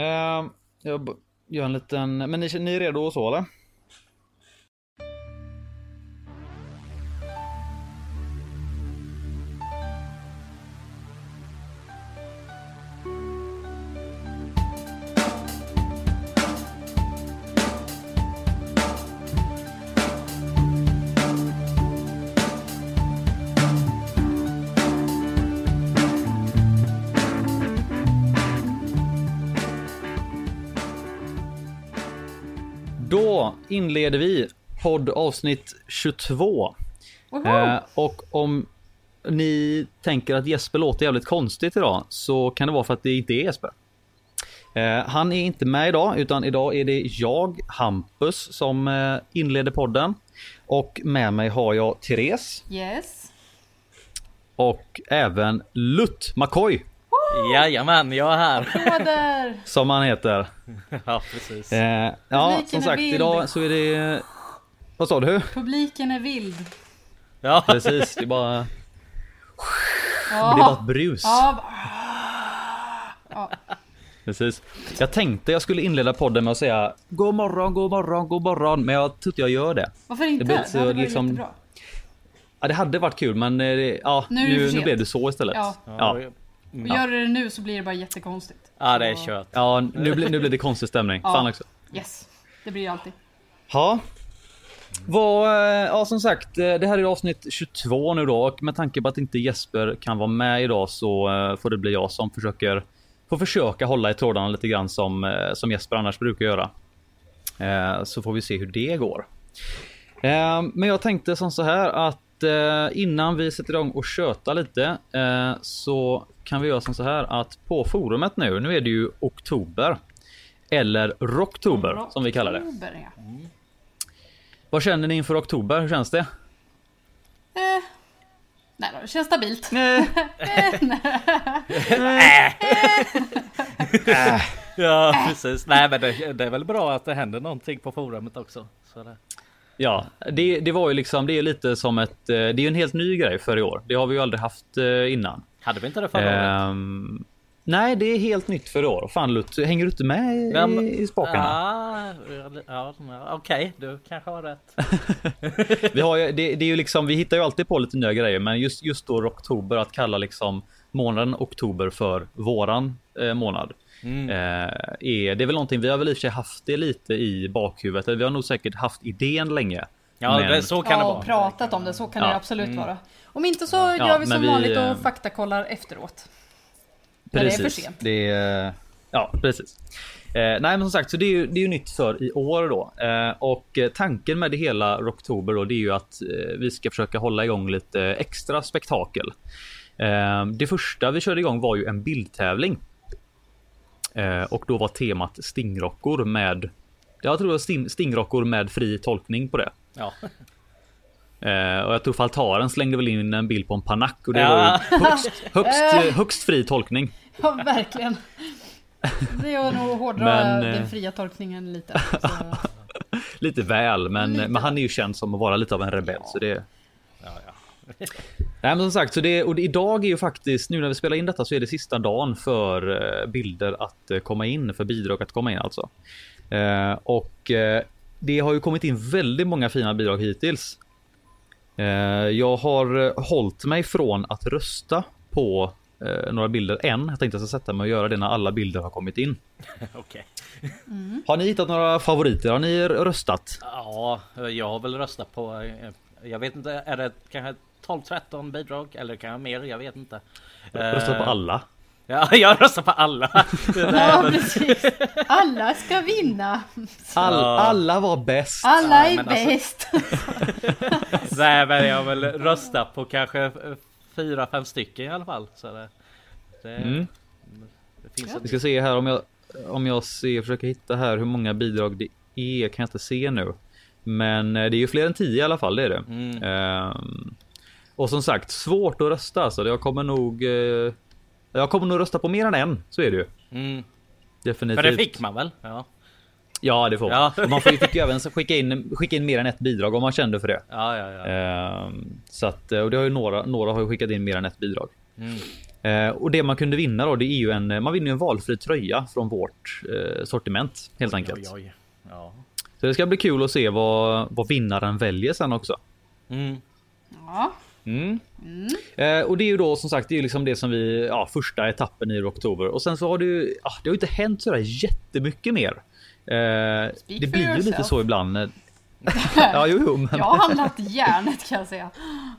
Ehm, jag gör en liten... Men ni, ni är redo och så eller? Inleder vi podd avsnitt 22. Woho! Eh, och om ni tänker att Jesper låter jävligt konstigt idag så kan det vara för att det inte är Jesper. Eh, han är inte med idag utan idag är det jag, Hampus, som eh, inleder podden. Och med mig har jag Therese Yes. och även Lutt McCoy Jajamän, jag är här. Applåder! som han heter. ja, precis. Eh, ja, Publiken som sagt vild. idag så är det... Vad sa du? Publiken är vild. Ja, Precis, det är bara, det Ja. är bara ett brus. Ja. ja. Precis. Jag tänkte jag skulle inleda podden med att säga God morgon, god morgon, god morgon. Men jag tror inte jag gör det. Varför inte? blir Det, så hade varit liksom- jättebra. Ja, det hade varit kul men eh, det- ja, Nu det nu, nu blev det så istället. Ja. Ja, Och gör du det nu så blir det bara jättekonstigt. ja det är kört. ja nu, blir, nu blir det konstig stämning. Ja. Fan också. Yes. Det blir det alltid. Ja. Vad, eh, ja som sagt, eh, det här är avsnitt 22 nu då och med tanke på att inte Jesper kan vara med idag så eh, får det bli jag som försöker får försöka hålla i trådarna lite grann som, som Jesper annars brukar göra. Så får vi se hur det går. Men jag tänkte som så här att eh, innan vi sätter igång och köta lite eh, så kan vi göra som så här att på forumet nu, nu är det ju oktober. Eller rocktober som vi kallar det. Oktober, ja. Vad känner ni inför oktober? Hur känns det? Eh. Nej då, det känns stabilt. Ja, precis. Nej, men det, det är väl bra att det händer någonting på forumet också. Så det. Ja, det, det var ju liksom, det är lite som ett, eh, det är ju en helt ny grej för i år. Det har vi ju aldrig haft eh, innan. Hade vi inte det förra året? Ehm, nej, det är helt nytt för i år. Fan Lut, hänger du inte med i, men- i spakarna? Ja, ja, ja okej, du kanske har rätt. Vi, har ju, det, det är ju liksom, vi hittar ju alltid på lite nya grejer, men just, just då oktober, att kalla liksom månaden oktober för våran eh, månad. Mm. Eh, är, det är väl någonting, vi har väl i och för sig haft det lite i bakhuvudet. Vi har nog säkert haft idén länge. Ja, men- det, så kan det ja, vara. och pratat om det, så kan Ja. det absolut vara. Om inte så gör vi som vi, vanligt eh, och faktakollar efteråt. När det är för Precis. sent. Det är, ja, precis. Eh, nej, men som sagt, så det är ju, det är ju nytt för i år då. Eh, och eh, tanken med det hela Rocktober då, det är ju att eh, vi ska försöka hålla igång lite extra spektakel. Eh, det första vi körde igång var ju en bildtävling. Eh, och då var temat stingrockor med, jag tror det var sting, stingrockor med fri tolkning på det. Ja. Eh, och jag tror Faltaren slängde väl in en bild på en panack och det Ja. var ju högst, högst, högst fri tolkning. Ja, verkligen. Det är nog hårdra Men, eh, den fria tolkningen lite. Lite väl, men, Lite men han är ju känd som att vara lite av en rebell. Så det... Ja, ja. Nej men som sagt, så det, och det, idag är ju faktiskt, nu när vi spelar in detta så är det sista dagen för eh, bilder att eh, komma in, för bidrag att komma in alltså. Eh, och eh, det har ju kommit in väldigt många fina bidrag hittills. Eh, jag har eh, hållit mig från att rösta på eh, några bilder än. Jag tänkte att jag ska sätta mig och göra det när alla bilder har kommit in. Okej. Har ni hittat några favoriter? Har ni röstat? Ja, jag har väl röstat på, jag vet inte, är det kanske 12-13 bidrag eller kanske mer? Jag vet inte. Röstat på Eh, alla? Ja, jag röstar på alla. Ja, precis. Alla ska vinna. All, Ja. alla var bäst. Alla är men alltså- bäst. Nej, men jag har väl röstat på kanske fyra, fem stycken i alla fall. Så det, det, Mm. det finns Ja. Vi ska se här om jag om jag ser, försöker hitta här hur många bidrag det är kan jag inte se nu. Men eh, det är ju fler än 10 i alla fall, det är det. Mm. Ehm, och som sagt, svårt att rösta alltså. Jag kommer nog eh, Jag kommer nog rösta på mer än en, så är det ju. Mm. Definitivt. För det fick man väl? Ja, Ja, det får man. Ja. Och Man får, fick ju även skicka in, skicka in mer än ett bidrag om man kände för det. ja, ja. ja. Ehm, så att, och det har ju några, några har ju skickat in mer än ett bidrag. Mm. Eh, och det man kunde vinna då, det är ju en, man vinner ju en valfri tröja från vårt eh, sortiment helt enkelt. Oj, oj. Ja. Så det ska bli kul att se vad, vad vinnaren väljer sen också. Mm. Ja. Mm. Eh, och det är ju då som sagt, det är liksom det som vi, ja, första etappen i oktober. Och sen så har det ju, ja, det har inte hänt sådär jättemycket mer. Eh, det blir ju lite yourself. så ibland. ja, jo, jo, men, Jag har handlat järnet kan jag säga.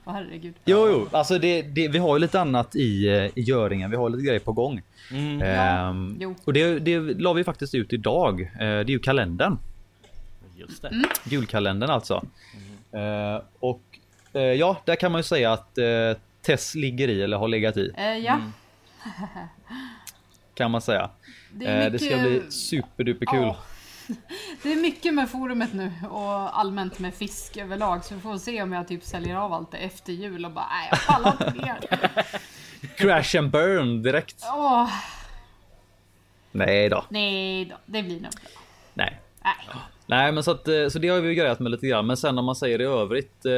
Åh herregud. jo, jo, alltså det, det, vi har ju lite annat i, eh, i göringen. Vi har lite grejer på gång. Mm. Ehm, jo. och det, det la vi faktiskt ut idag. Eh, det är ju kalendern. Just det. Mm. Julkalendern alltså. Eh, och eh, ja, där kan man ju säga att eh, Tess ligger i eller har legat i Eh, ja, kan man säga. det är eh, det ska mycket- bli superduperkul. Ja. Det är mycket med forumet nu och allmänt med fisk överlag så vi får se om jag typ säljer av allt det efter jul och bara nej jag pallar inte mer. Crash and burn direkt. Åh, Nej då. nej då, det blir nog bra. Nej. Nej. Nej, men så att eh, så det har vi ju grejat med lite grann. Men sen om man säger i övrigt. Eh,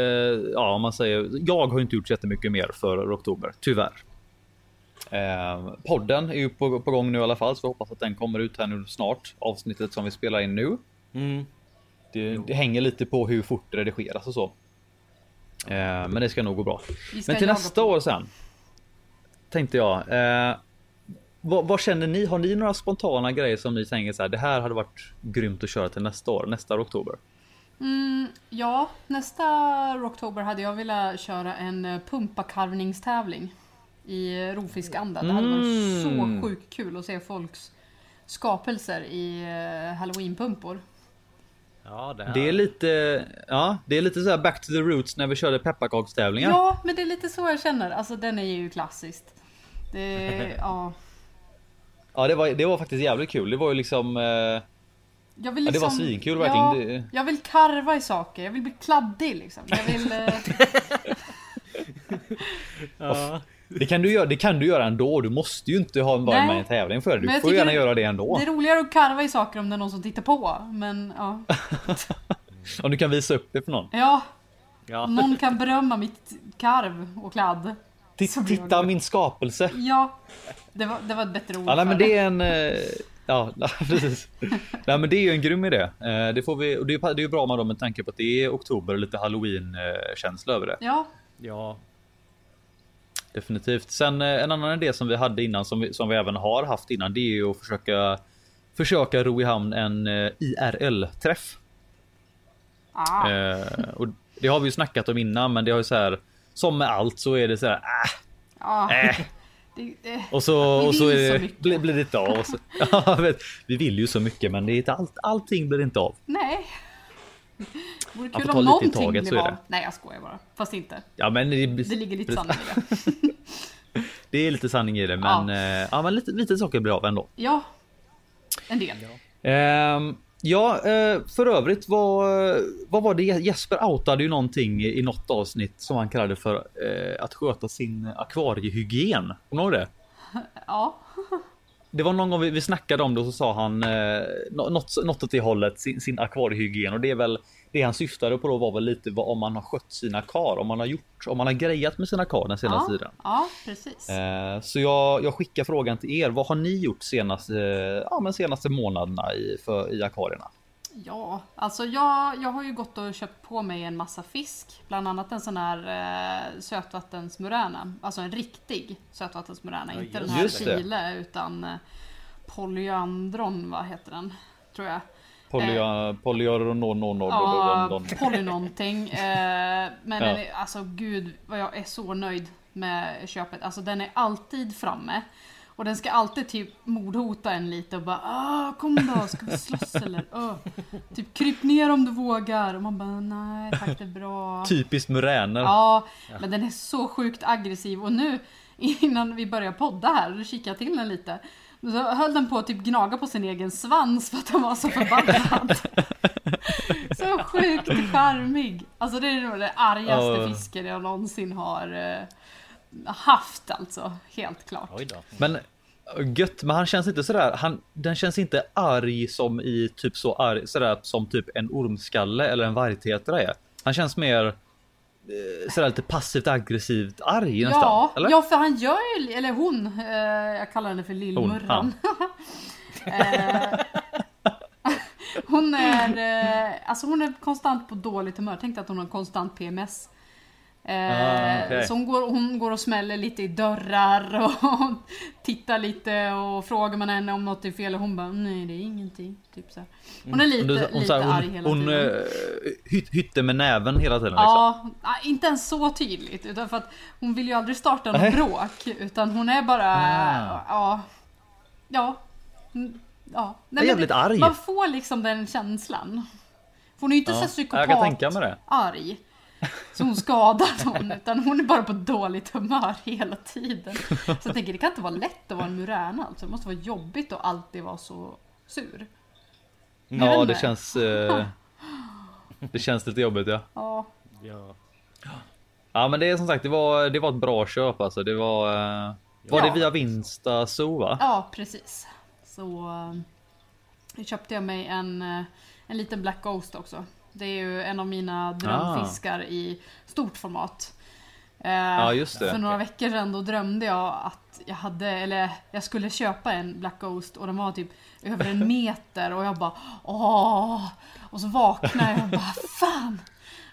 ja, om man säger. Jag har inte gjort jättemycket mer för oktober, tyvärr. Eh, podden är ju på, på gång nu i alla fall, så jag hoppas att den kommer ut här nu snart. Avsnittet som vi spelar in nu. Mm. Det, det hänger lite på hur fort det redigeras och så. Eh, men det ska nog gå bra. Vi Men till nästa på. år sen. Tänkte jag. Eh, vad, vad känner ni? Har ni några spontana grejer som ni tänker så här? Det här hade varit grymt att köra till nästa år, nästa oktober. Mm, ja, nästa Rocktober hade jag velat köra en eh, pumpakarvningstävling i rovfiskanda. Det hade varit Mm. så sjukt kul att se folks skapelser i eh, halloweenpumpor. Ja, det. Det är lite, ja, det är lite så här back to the roots när vi körde pepparkakstävlingar. Ja, men det är lite så jag känner. Alltså den är ju klassiskt. Det, ja. Ja, det var, det var faktiskt jävligt kul. Det var ju liksom. Eh, Jag vill Ja, det var liksom, svinkul verkligen. Ja, Jag vill karva i saker, jag vill bli kladdig liksom. Jag vill... Eh, ja. det kan du göra. Det kan du göra ändå. Du måste ju inte ha Nej. med i en tävling för det. Du får gärna det- göra det ändå. det är roligare att karva i saker om det är någon som tittar på. Men ja. Om du kan visa upp det för någon. Ja, Ja. om någon kan berömma mitt karv och kladd. Titta roligt. min skapelse. Ja, det var, det var ett bättre ord Ja, nej, men det är en. eh, Ja, precis. Nej, men det är ju en grym idé. Eh, Det får vi och det är det är ju bra med dem med tanke på att det är oktober och lite halloween eh, känsla över det. Ja, ja. Definitivt. Sen eh, en annan idé som vi hade innan som vi, som vi även har haft innan. Det är ju att försöka försöka ro i hamn en eh, IRL träff. ah, Eh, och det har vi ju snackat om innan, men det har ju så här. Som med allt så är det så här. Äh, ja. äh. Det, det, Och så, och så så det, mycket. blir, blir det inte av. Så, ja, vet, vi vill ju så mycket, men det är inte allt, allting blir inte av. nej. Vore får kul om någonting taget, blev så av. det. Nej jag skojar bara. Fast inte. Ja, men det, Det ligger lite sanning i det. Det är lite sanning i det, men Ja. ja, ja men lite, lite saker blir av ändå. Ja, en del. Ehm, ja, eh, för övrigt vad, vad var det? Jesper outade ju någonting i något avsnitt som han kallade för eh, att sköta sin akvariehygien. Kommer du det? Ja, Det var någon gång vi, snackade om det och så sa han eh, nå- något, något åt det hållet, sin, sin akvariehygien och det är väl det han syftade på då var väl lite vad om man har skött sina kar, om man har gjort, om man har grejat med sina kar den senaste ja, tiden. ja precis. Eh, så jag, jag skickar frågan till er. Vad har ni gjort senaste, ja, men senaste månaderna i, för, i akvarierna? Ja, alltså jag, jag har ju gått och köpt på mig en massa fisk. Bland annat en sån här eh, sötvattensmuräna. Alltså en riktig sötvattensmuräna. Ja, inte den här chile utan eh, polyandron, vad heter den? Tror jag. Ja, poly. Eh, men Ja. den är, alltså gud vad jag är så nöjd med köpet. Alltså den är alltid framme. Och den ska alltid typ mordhota en lite och bara ah, kom då, ska vi slåss eller? Uh. Typ kryp ner om du vågar. Och man bara nej tack det är bra. Typiskt muräner. Ja, men den är så sjukt aggressiv och nu innan vi börjar podda här, då kikade jag till den lite. Så höll den på att typ gnaga på sin egen svans för att den var så förbannad. så sjukt charmig. Alltså det är nog det argaste Ja. fisken jag någonsin har eh, haft alltså. Helt klart. Oj då. Men gött, men han känns inte sådär. Han, den känns inte arg som i typ så arg sådär som typ en ormskalle eller en vargtetra är. Han känns mer. Eh, sådär lite passivt aggressivt arg nästan. Ja, eller? ja, för han gör ju, eller hon, eh, jag kallar henne för Lillmurran. Hon är, eh, alltså hon är konstant på dåligt humör. Tänk att hon har konstant PMS. Eh, Ah, okej. Så hon går, hon går och smäller lite i dörrar och tittar lite och frågar man henne om något är fel och hon bara nej det är ingenting. Typ så här. Hon är lite, Hon, hon, lite så här, arg hon, hela hon tiden. eh, hyt, hytte med näven hela tiden. Liksom. Ja, ja, inte ens så tydligt. Utan för att hon vill ju aldrig starta något Nej. bråk. Utan hon är bara... Ah. Ja. Ja. Mm, ja. Är jävligt det, arg. Man får liksom den känslan. För hon är ju inte så Ja, psykopat jag Så hon skadar någon. Utan hon är bara på dåligt humör hela tiden. Så jag tänker det kan inte vara lätt att vara en muräna alltså. Det måste vara jobbigt att alltid vara så sur. Ja, det känns... Eh, det känns lite jobbigt ja. Ja. Ja. Ja men det är som sagt, det var, det var ett bra köp alltså. Det var... Eh, var Ja. det via Vinsta Zoo va? Ja, precis. Så eh, köpte jag mig en, eh, en liten Black Ghost också. Det är ju en av mina drömfiskar i stort format. Eh, Ja, just det. För några veckor sedan då drömde jag att jag hade, eller jag skulle köpa en Black Ghost och den var typ över en meter och jag bara åh! Och så vaknade jag och bara fan!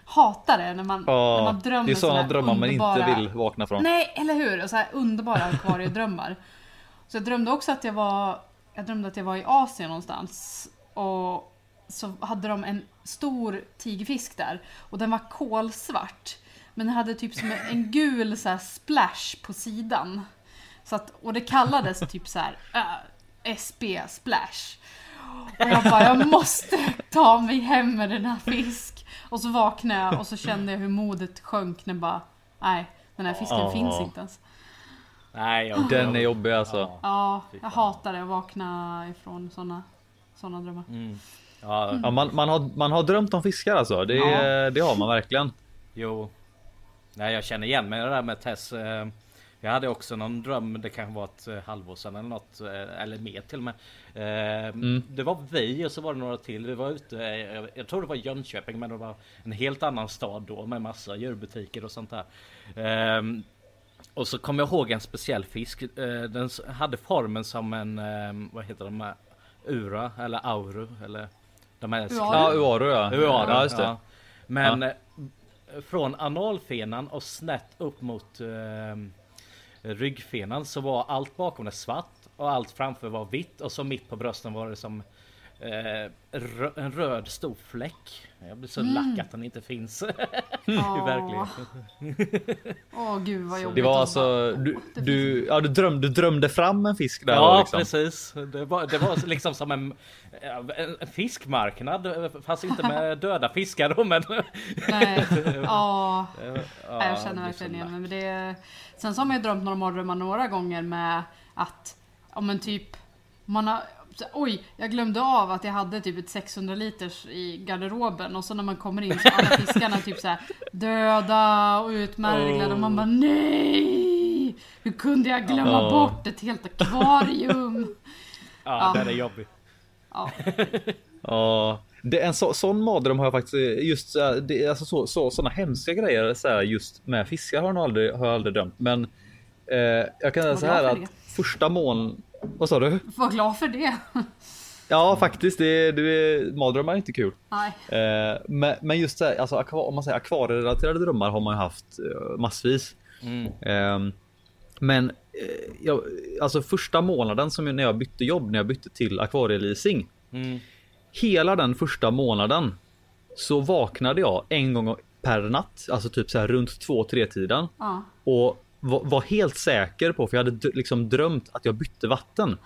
Hatar det när man, när Ja, man drömmer det är sådana drömmar man inte vill vakna från. Nej, eller hur? Och så här underbara akvariedrömmar. Så jag drömde också att jag var, jag drömde att jag var i Asien någonstans. Och så hade de en stor tigerfisk där. Och den var kolsvart. Men den hade typ som en, gul så här splash på sidan. Så att, och det kallades typ så här äh, SB splash. Och jag bara, jag måste ta mig hem med den här fisk. Och så vaknade jag och så kände jag hur modet sjönk när bara, nej, den här fisken Ja. finns inte ens. Nej, jag, Den är jobbig alltså. Ja. Jag hatar det att vakna ifrån såna, såna drömmar. Mm. Ja, Ja, man, man, har, man har drömt om fiskar alltså. Det, Ja. det har man verkligen. jo. Nej, jag känner igen mig det där med Tess. Eh, Jag hade också någon dröm, det kan vara ett eh, halvår sedan eller något, eh, eller mer till och med. Mm. Det var vi och så var det några till. Vi var ute, jag- tror det var Jönköping, men det var en helt annan stad då med massa djurbutiker och sånt där. Ehm, Och så kom jag ihåg en speciell fisk. Den hade formen som en, vad heter de här? Ura eller auru eller de här Uaru. Ja, Uaru ja. Uaru, Ja, just det. ja. Men eh, från analfenan och snett upp mot eh, ryggfenan så var allt bakom det svart och allt framför var vitt och så mitt på brösten var det som rö- en röd stor fläck. Jag blir så lack att den inte finns i Åh. verkligheten. Åh gud vad jobbigt. Det var alltså, du, du, ja, du, drömde, du drömde fram en fisk där Ja då, liksom. precis. Det var, det var liksom som en, en en fiskmarknad fast inte med döda fiskar då men... Nej, ja. Ja, jag det känner verkligen igen mig. Men det, sen så har man ju drömt några mardrömmar några gånger med att, ja men typ, man har, så, oj, jag glömde av att jag hade typ ett 600 liters i garderoben och så när man kommer in så är alla fiskarna typ så här döda och utmärglade och man bara nej! Hur kunde jag glömma Oh. bort ett helt akvarium? Ja, Ja. den är jobbig. Ja, Ja, det, en så, sån mardröm har jag faktiskt eh, just det, alltså så, så, såna hemska grejer så här, just med fiskar har jag nog aldrig, har jag aldrig drömt. Men eh, jag kan säga så här att första mån... Vad sa du? var glad för det. Ja, faktiskt. Det, det, mardrömmar är inte kul. Nej. Eh, men, men just så här, alltså, om man säger akvarierelaterade drömmar har man ju haft eh, massvis. Mm. Ehm, men eh, jag, alltså första månaden som jag, när jag bytte jobb, när jag bytte till akvarieleasing. Mm. Hela den första månaden så vaknade jag en gång per natt, alltså typ så här runt 2-3 tiden Ja. och var, var helt säker på, för jag hade liksom drömt att jag bytte vatten.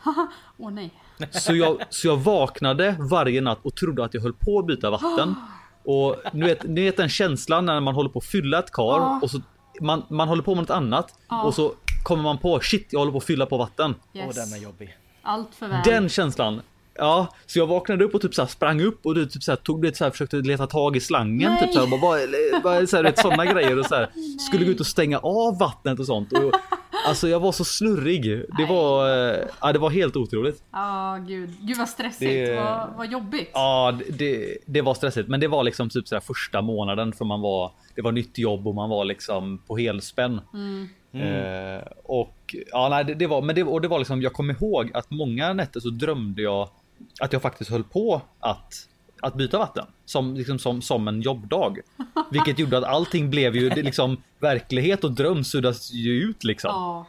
Åh nej. Så jag, så jag vaknade varje natt och trodde att jag höll på att byta vatten. Och ni vet, ni vet den känslan när man håller på att fylla ett kar Ja. och så man, man håller på med något annat Ja. och så kommer man på shit, jag håller på att fylla på vatten. Yes. den är jobbig. Allt för väl. Den känslan. Ja, så jag vaknade upp och typ så sprang upp och du typ så här tog det så här försökte leta tag i slangen Nej. typ så här, bara, bara, bara så här, vet, såna grejer och så här skulle gå ut och stänga av vattnet och sånt och Alltså jag var så snurrig. Det var, eh, ja, det var helt otroligt. Ja, gud. Gud vad stressigt. Det- Vad, vad jobbigt. Ja, det- det, var stressigt, men det var liksom typ så här första månaden för man var. Det var nytt jobb och man var liksom på helspänn. Eh, och ja, nej, det, det var, men det, och det var liksom. Jag kommer ihåg att många nätter så drömde jag att jag faktiskt höll på att att byta vatten som liksom som som en jobbdag, vilket gjorde att allting blev ju liksom verklighet och dröm suddas ju ut liksom. Ja.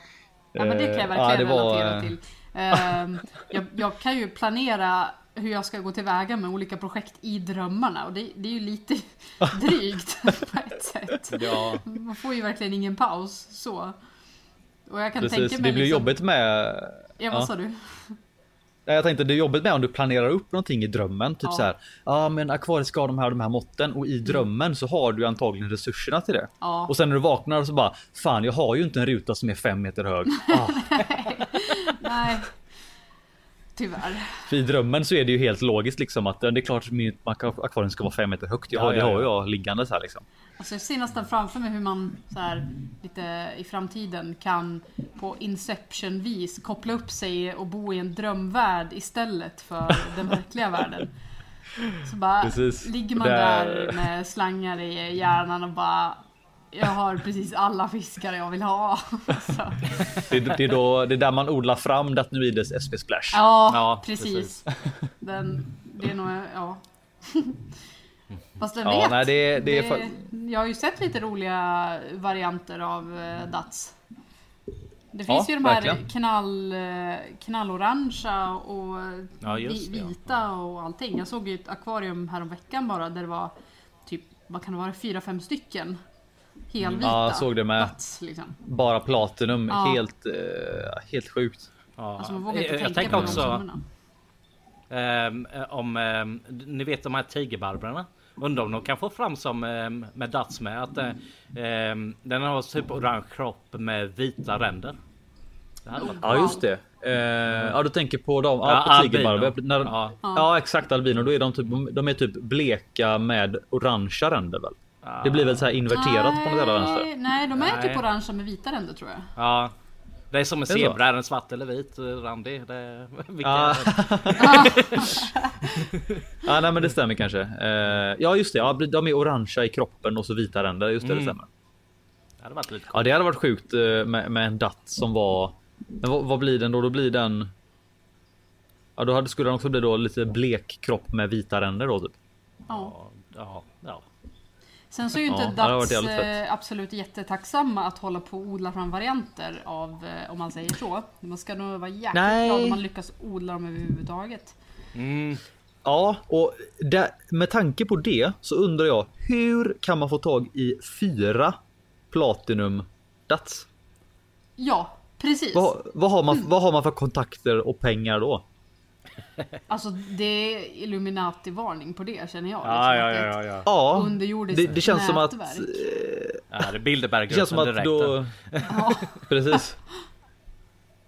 ja, men det kan jag Eh, verkligen ja, det var, relatera eh, till. Ehm, jag, jag kan ju planera hur jag ska gå tillväga med olika projekt i drömmarna och det, det är ju lite drygt på ett sätt. Ja, Man får ju verkligen ingen paus så. Och jag kan Precis, tänka mig det blir liksom, jobbigt med Ja, vad sa du? Ja, Jag tänkte det är jobbigt med om du planerar upp någonting i drömmen. Typ Ja. så här. Ja, men akvariet ska ha de här de här måtten och i drömmen så har du antagligen resurserna till det. Ja. Och sen när du vaknar så bara fan, jag har ju inte en ruta som är fem meter hög. Ah, Nej. Tyvärr. för i drömmen så är det ju helt logiskt liksom att det är klart att mitt akvarium ska vara fem meter högt. Jag Ja, har, det ja, har ja. jag liggandes här liksom. Alltså jag ser nästan framför mig hur man så här, lite i framtiden kan på Inception vis koppla upp sig och bo i en drömvärld istället för den verkliga världen. Så bara Precis. ligger man där med slangar i hjärnan och bara jag har precis alla fiskar jag vill ha. Det, det, är då, det är där man odlar fram Datnoides SP Splash. Ja, Ja, precis. Den, det är nog, ja. Fast vem Ja, vet? nej, det- det är fa- jag har ju sett lite roliga varianter av eh, Dats. Det Ja, finns ju de här verkligen. knall, eh, knallorangea och Ja, just vi, det, ja. vita och allting. Jag såg ju ett akvarium häromveckan bara där det var typ, vad kan det vara, fyra, fem stycken helvita Ja, jag såg det med. Dats. Liksom. Bara Platinum. Ja. Helt, eh, helt sjukt. ja. Alltså man vågar inte jag, jag tänka tänker på också ehm, om, ehm, ni vet de här tigerbarbrarna? Undrar om de kan få fram som ehm, med Dats med att eh, den har typ orange kropp med vita ränder. Ja just det. Eh, ja du tänker på dem. Ja, Ja, på albino. tigerbarbar. När, Ja. ja. exakt albino. Då är de typ, de är typ bleka med orangea ränder väl? Det blir väl så här inverterat på något jävla vänster. Nej, nej, de är Nej. typ orangea med vita ränder tror jag. Ja. Det är som en Det zebra, är den svart eller vit eh, randig? Det, vilka, Ja. ja nej men det stämmer kanske. Eh, ja just det. Ja, de är orangea i kroppen och så vita ränder. Just det, det Mm. stämmer. Det hade varit lite Ja det hade varit sjukt eh, med, med en datt som var. Men vad, vad blir den då? Då blir den. Ja då hade, skulle den också bli då lite blek kropp med vita ränder då typ. Ja. Ja, ja. Sen så är ju Ja, inte varit Dats eh, absolut jättetacksamma att hålla på och odla fram varianter av, eh, om man säger så. Man ska nog vara jäkligt Nej. glad om man lyckas odla dem överhuvudtaget. Mm. Ja, och där, med tanke på det så undrar jag hur kan man få tag i fyra Platinum Dats? Ja, precis. Vad, vad, har man, vad har man för kontakter och pengar då? Alltså det är Illuminati-varning på det känner jag. Ja, liksom, ja, det är ja, ett ja. Ja, Underjordiskt det, det känns som att nätverk. eh, ja det är det Bilderberggruppen känns som att direkt. då. Ja, Precis.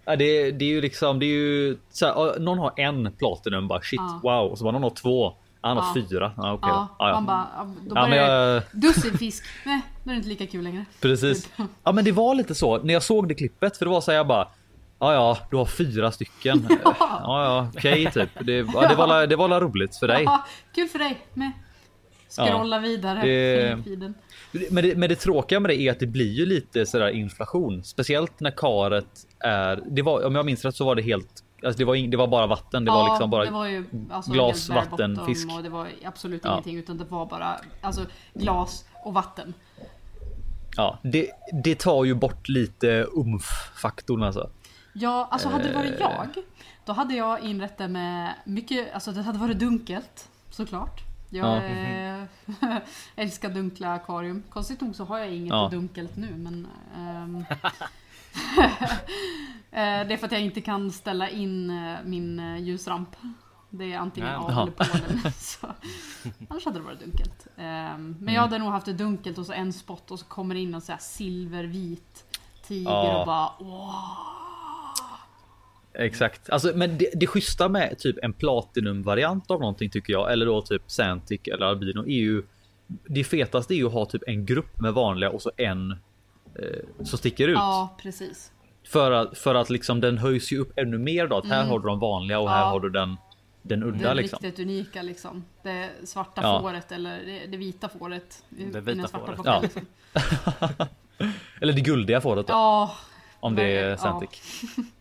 Ja, det, det är ju liksom, det är ju så här, ja, någon har en Platinum bara shit Ja. wow och så bara någon har två. Han har Ja. fyra. Ja, okej. ja, Ja, ja. man bara, ja, då Ja, jag, Dussin fisk, nej, då är det inte lika kul längre. Precis. Ja men det var lite så när jag såg det klippet för det var så här, jag bara Ja ja, du har fyra stycken. Ja ja, okej typ. Det, ja, det, var, det var roligt för dig. Ja, kul för dig med. Scrolla vidare det- feeden. Men det, men det tråkiga med det är att det blir ju lite sådär inflation. Speciellt när karet är. Det var, om jag minns rätt så var det helt. Alltså det var, ing- det var bara vatten. Det var liksom bara. det var ju alltså glas, vatten, fisk. Och det var absolut Ja. ingenting utan det var bara alltså, glas och vatten. Ja, det, det tar ju bort lite umf-faktorn alltså. Ja, alltså hade det varit Eh. jag, då hade jag inrett det med mycket, alltså det hade varit dunkelt såklart. Jag Ja. eh, älskar dunkla akvarium. Konstigt nog så har jag inget Ja. dunkelt nu men eh, Det är för att jag inte kan ställa in eh, min ljusramp. Det är antingen av eller på den. Så. Annars hade det varit dunkelt. Ehm, men jag hade nog haft det dunkelt och så en spot och så kommer det in en så här silvervit tiger Ja. och bara wow. Exakt. Alltså, men det, det schyssta med typ en platinum variant av någonting tycker jag, eller då typ Santic eller Albino är ju det fetaste är ju att ha typ en grupp med vanliga och så en eh, som sticker ut. Ja, precis. För att, för att liksom den höjs ju upp ännu mer då. Att här har du de vanliga och här Mm. Ja. har du den, den udda Det liksom. riktigt unika liksom. Det svarta Ja. fåret eller det, det vita fåret. i- Det vita den svarta fåret. bocken, Ja. Liksom. Eller det guldiga fåret då. Ja, om det är ja.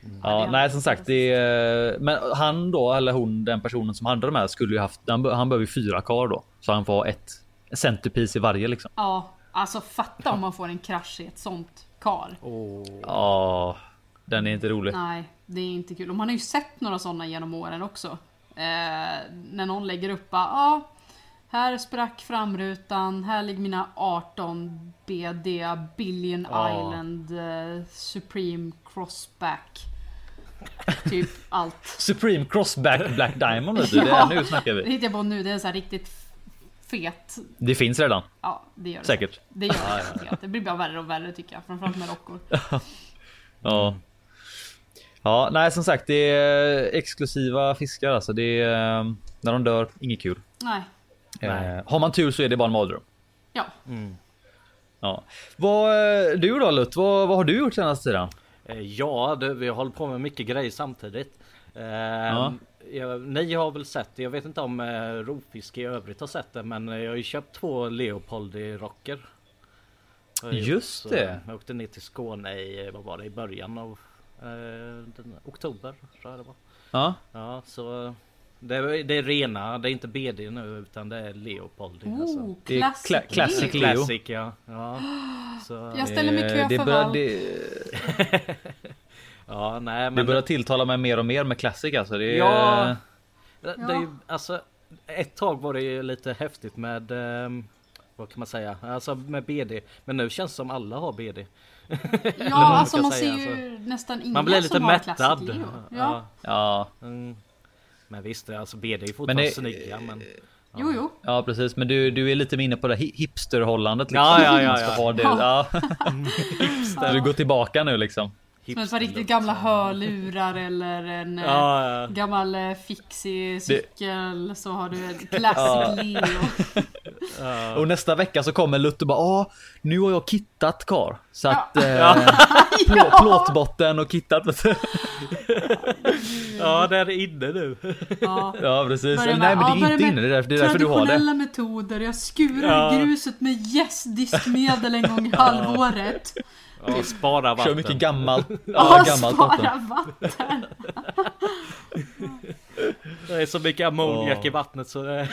Santic. Ja, nej som sagt. Det är, men han då, eller hon, den personen som hade de här skulle ju haft. Han, han behöver ju fyra kar då. Så han får ha ett centerpiece i varje liksom. ja, alltså fatta om man får en krasch i ett sånt kar. Åh. Ja, den är inte rolig. Nej, det är inte kul. Och man har ju sett några sådana genom åren också. Eh, när någon lägger upp ja, här sprack framrutan, här ligger mina 18 BD Billion Ja. Island eh, Supreme Crossback. Typ allt. Supreme Crossback Black Diamond vet du. Det är, nu snackar Det vi. hittar jag på nu, det är så här riktigt fet. Det finns redan. Ja, det gör det. Säkert. Det gör det. Det blir bara värre och värre tycker jag. Framförallt med rockor. Ja. Ja, nej som sagt, det är exklusiva fiskar alltså. Det är eh, när de dör, inget kul. Nej. Eh, har man tur så är det bara en mardröm. Ja. Ja. Vad, eh, du då Lutt, vad, vad har du gjort senaste tiden? Eh, Ja, du, vi har hållit på med mycket grejer samtidigt. Eh, ja, ni har väl sett det. Jag vet inte om eh, rovfiske i övrigt har sett det, men jag har ju köpt två Leopoldi-rocker. Jag gjort. Just Så det. Jag åkte ner till Skåne i, vad var det, i början av eh, den, oktober. Tror jag det var. Ja, Ja, så det är, det är rena, det är inte BD nu utan det är Leopoldi. alltså. Oh, Det är classic. cla- classic. Leo. Classic ja. ja. Så, Jag ställer mig kö det för börjar, vall. det, ja, nej det men börjar tilltala mig mer och mer med Classic alltså. Det är, Ja. Det, det är ju, alltså, ett tag var det ju lite häftigt med ehm, vad kan man säga? Alltså med BD. Men nu känns det som alla har BD. Ja, man alltså man ser ju nästan inga Man blir lite som har Classic mättad. Leo. Ja. Ja. Ja, Mm. Men visst, alltså BD är ju fortfarande det- snygga. Men... Jo, jo. ja precis. Men du, du är lite inne på det hi- hipsterhållandet. Liksom. Ja, ja, ja, ja. ha det. Ja. Du går tillbaka nu liksom. Som ett par riktigt gamla hörlurar eller en eh, Ja, ja. gammal eh, fixig cykel så har du en Classic Leo. Och nästa vecka så kommer Lutt och bara Åh, nu har jag kittat kar. Så att eh, plå, plåtbotten och kittat. ja, det är inne nu. Ja. ja precis. Börjar nej men ja, det är inte inne. Det är därför, det är därför du har det. Traditionella metoder. Jag skurar Ja. gruset med gästdiskmedel en gång i halvåret. Ja, spara vatten. Kör mycket gammalt. Ja, Ja, gammalt spara vatten. Det är så mycket ammoniak Ja. i vattnet så det...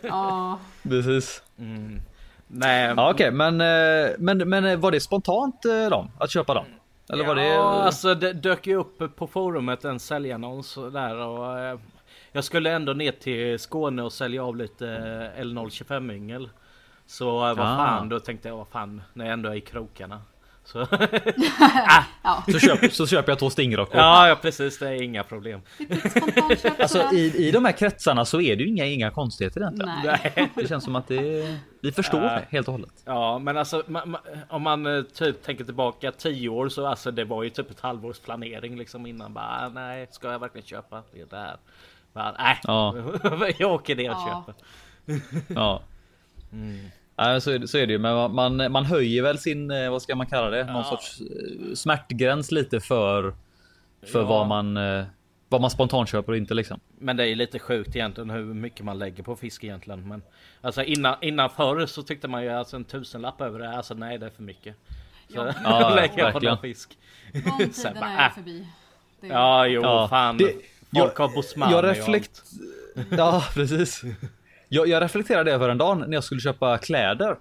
Ja. Precis. Mm. Nej. Ja okej men, eh, men, men eh, var det spontant eh, dem? Att köpa dem? Eller var det? Alltså det dök ju upp på forumet en säljannons där och jag skulle ändå ner till Skåne och sälja av lite eh, L025 yngel. Så vad Ah. fan, då tänkte jag vad fan, när jag ändå är i krokarna. Så, Ja. Så, köp, så köper jag två stingrockor. ja, ja precis, det är inga problem. Alltså i, i de här kretsarna så är det ju inga, inga konstigheter egentligen. Nej. Det känns som att det, vi förstår Ja. det helt och hållet. Ja, men alltså ma- ma- om man eh, typ tänker tillbaka 10 år så alltså det var ju typ ett halvårs planering liksom innan bara ah, nej, ska jag verkligen köpa det där? Bara, nej, Ja. jag åker ner och Ja. köper. Ja. Mm. Nej, så, är det, så är det ju, men man- man, höjer väl sin, eh, vad ska man kalla det, någon Ja. sorts eh, smärtgräns lite för, för Ja. vad man eh, vad man spontant köper och inte liksom. Men det är ju lite sjukt egentligen hur mycket man lägger på fisk egentligen. Men alltså innan, innan förr så tyckte man ju alltså en tusenlapp över det. Alltså nej det är för mycket. Så Ja. Ja, lägger jag på någon fisk. De Sen tiderna bara, är äh. förbi. Det- Ja jo Ja, fan. det- Folk jag- har Bosmani Jag reflekt... Ja, precis. Jag, jag reflekterade över en dag när jag skulle köpa kläder.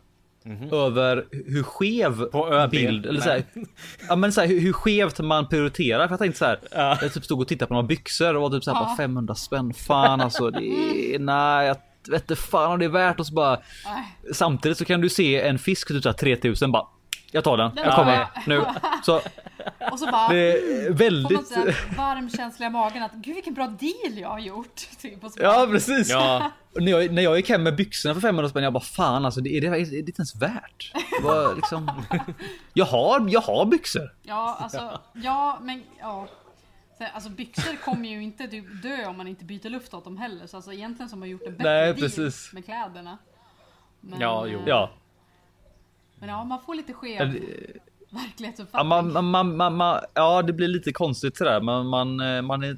Över hur skev bild, eller så här, ja, men så här, hur, hur skevt man prioriterar. För jag tänkte så här, jag typ stod och tittade på några byxor och var typ så här, Ja. bara 500 spänn. Fan alltså, det är, nej, jag vet inte fan om det är värt och så bara. Samtidigt så kan du se en fisk för typ så här 3000 bara. Jag tar den, jag Ja. kommer nu. Så Och så bara det är på något väldigt. sätt varm känsla i magen att gud vilken bra deal jag har gjort. Typ, och så bara, Ja precis. Ja, Och när, jag, när jag gick hem med byxorna för 500 spänn, jag bara fan alltså, det är det, är det inte ens värt? Var liksom, jag, har, jag har byxor. Ja, alltså, ja, men ja. Alltså byxor kommer ju inte typ dö om man inte byter luft åt dem heller. Så alltså egentligen så har man gjort en bättre Nej, deal precis. med kläderna. Men, Ja, jo. eh, Ja. Men ja, man får lite skev verklighetsuppfattning. man, man, man, man, man, ja, det blir lite konstigt sådär, men man, eh, man, är,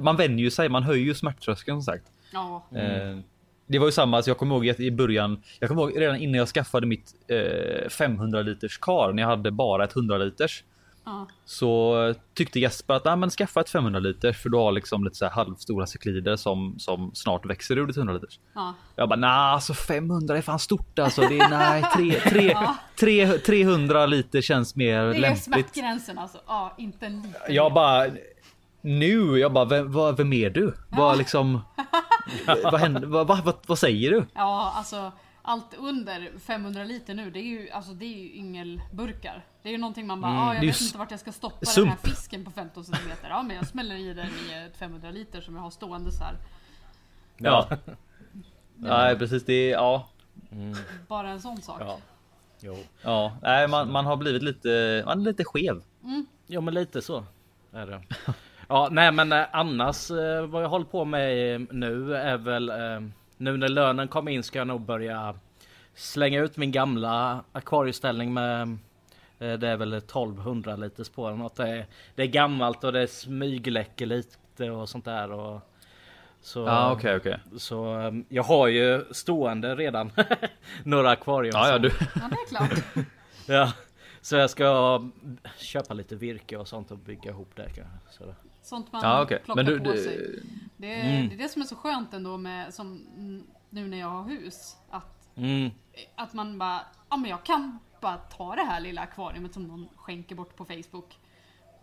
man vänjer sig. Man höjer ju smärttröskeln som sagt. Ja, Eh, det var ju samma, alltså jag kommer ihåg i början, jag kommer ihåg redan innan jag skaffade mitt eh, 500 liters kar när jag hade bara ett 100 liters. Ja. Så tyckte Jesper att, nej men skaffa ett 500 liters för du har liksom lite så här halvstora cyklider som, som snart växer ur ditt 100 liters. ja. Jag bara, nej alltså 500 är fan stort alltså. Det är, nej, tre, tre, tre, 300 liter känns mer Det är lämpligt. smärtgränsen alltså. Ja, inte en liten. Jag bara, nu, jag bara, vem, vad, vem är du? Vad liksom, vad, händer, vad, vad, vad säger du? Ja, alltså allt under 500 liter nu, det är ju, alltså, det är ju yngelburkar. Det är ju någonting man bara, ah, jag Mm. är ju vet inte vart jag ska stoppa den sump. här fisken på 15 cm. Ja, men jag smäller i den i ett 500 liter som jag har stående så här. Ja. Nej precis, det är, ja. Bara en sån sak. Ja. Jo. Ja, nej man, man har blivit lite, man är lite skev. Jo men lite så är det. Ja nej men eh, annars eh, vad jag håller på med eh, nu är väl eh, nu när lönen kom in ska jag nog börja slänga ut min gamla akvarieställning med eh, det är väl 1200 liters på eller något. Det är, det är gammalt och det smygläcker lite och sånt där. Och, så, Ja okej okej. så eh, jag har ju stående redan några akvarium. Ja ja du. Ja, det är klart. Ja, så jag ska köpa lite virke och sånt och bygga ihop det kanske. Så Sånt man Ja okej. plockar Men du, på du sig. Det är, Mm. det är det som är så skönt ändå med, som mm, nu när jag har hus. Att, Mm. att man bara, ja men jag kan bara ta det här lilla akvariet som någon skänker bort på Facebook.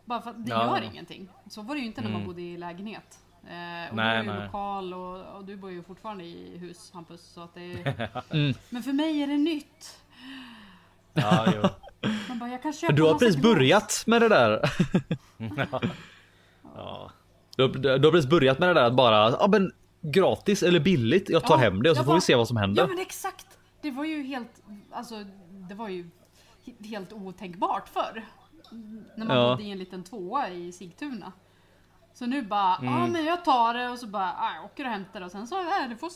Bara för att det Ja. gör ingenting. Så var det ju inte när man bodde i lägenhet. Eh, och Nej, du är ju lokal och, och du bor ju fortfarande i hus Hampus. Så att det är... Mm. Men för mig är det nytt. Ja, jo. Man bara, jag kan köpa du har precis börjat med det där. Ja. Du, har- du har precis börjat med det där att bara, ja men gratis eller billigt. Jag tar Ja, hem det och så får vi bara- se vad som händer. Ja men exakt. Det var ju helt, alltså det var ju he- helt otänkbart förr. När man Ja. bodde i en liten tvåa i Sigtuna. Så nu bara, ja Mm. men jag tar det och så bara, ah, jag åker och hämtar det och sen så, äh, det, får,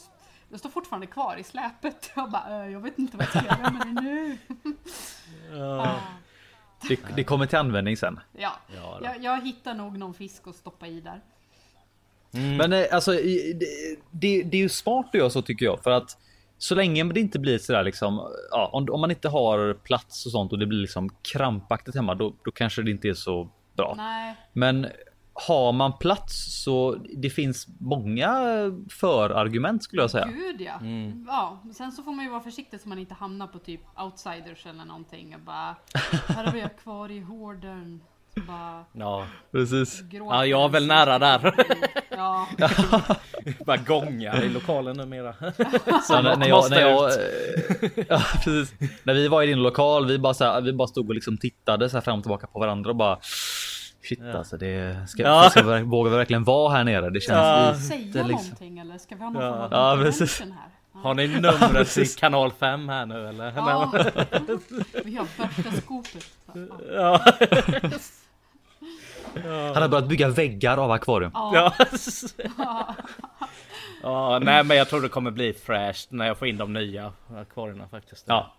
det står fortfarande kvar i släpet. Jag bara, äh, jag vet inte vad jag ska göra med det nu. Ja, Det, det kommer till användning sen. ja. Ja, då. Jag, jag hittar nog någon fisk att stoppa i där. Men eh, alltså det, det, det är ju smart att göra så tycker jag för att så länge det inte blir sådär liksom, ja, om, om man inte har plats och sånt och det blir liksom krampaktigt hemma, då, då kanske det inte är så bra. Nej, Men har man plats så det finns många förargument skulle jag säga. gud ja. Mm. ja. Sen så får man ju vara försiktig så man inte hamnar på typ outsiders eller någonting och bara, här har vi kvar i hården. Bara Ja. Precis. ja, jag är väl nära där. Ja, Bara gångar i lokalen numera. Så när, när jag, måste när jag, ut. ja, precis. När vi var i din lokal, vi bara, så här, vi bara stod och liksom tittade så här fram och tillbaka på varandra och bara Shit alltså det ska, Ja. ska vi, vågar vi verkligen vara här nere? Det känns Ja. lite säga liksom. någonting eller ska vi ha någon Ja. form av Ja, precis. här? Ja. Har ni numret till kanal 5 här nu eller? Ja, vi har värsta skopet. Ja. Han har börjat bygga väggar av akvarium. Ja, Ja. ja, nej men jag tror det kommer bli fräscht när jag får in de nya akvarierna faktiskt. Ja.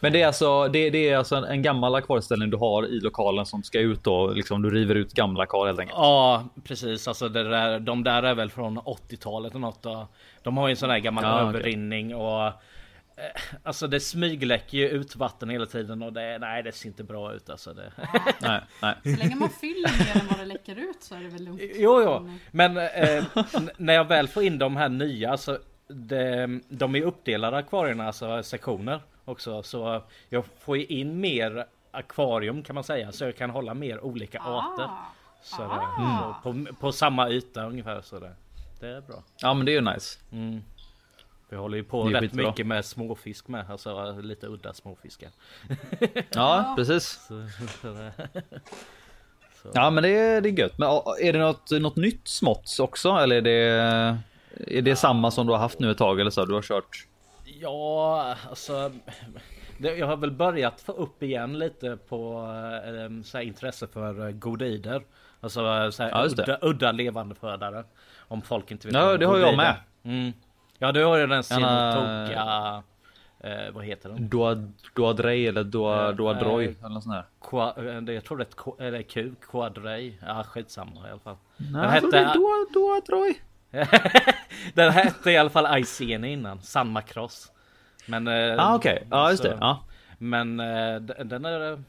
Men det är alltså, det, det är alltså en, en gammal akvarieställning du har i lokalen som ska ut då. Liksom du river ut gamla akvarier helt enkelt. Ja precis, alltså det där, de där är väl från 80-talet och något. Och de har ju en sån där gammal Ja, okej. överrinning och Alltså det smygläcker ju ut vatten hela tiden och det, nej det ser inte bra ut alltså. Det. Nej, nej. så länge man fyller mer än vad det läcker ut så är det väl lugnt. Jo, jo, men eh, n- när jag väl får in de här nya så det, de är uppdelade akvarierna, alltså sektioner också. Så jag får ju in mer akvarium kan man säga, så jag kan hålla mer olika arter. Ah, Så det, Ah. så på, på samma yta ungefär så det, det är bra. Ja men det är ju nice. Mm. Vi håller ju på rätt skitbra. mycket med småfisk med, alltså lite udda småfiskar. Ja precis. Så, så Ja men det är, det är gött. Men ja, är det något, något nytt smått också? Eller är det, är det samma som du har haft nu ett tag eller så? Du har kört? Ja, alltså. Det, jag har väl börjat få upp igen lite på eh, så här, intresse för eh, godider. Alltså så här, Ja, udda, udda levande födare. Om folk inte vet Ja, det har jag med. Mm. Ja, du har ju den Sinotoga Eh, vad heter den? Doa, Doadrej eller Doa, Ja, Doadroj nej. eller något sånt där. Qua, eh, jag tror det är ett Q, eller Q, Quadrej. Ja skitsamma i alla fall. Nej, det är Doa, Doadroj. den hette i alla fall Iceni innan, San Macross. Men... eh, Ah okej, ja just det. Ja. Men eh, den är...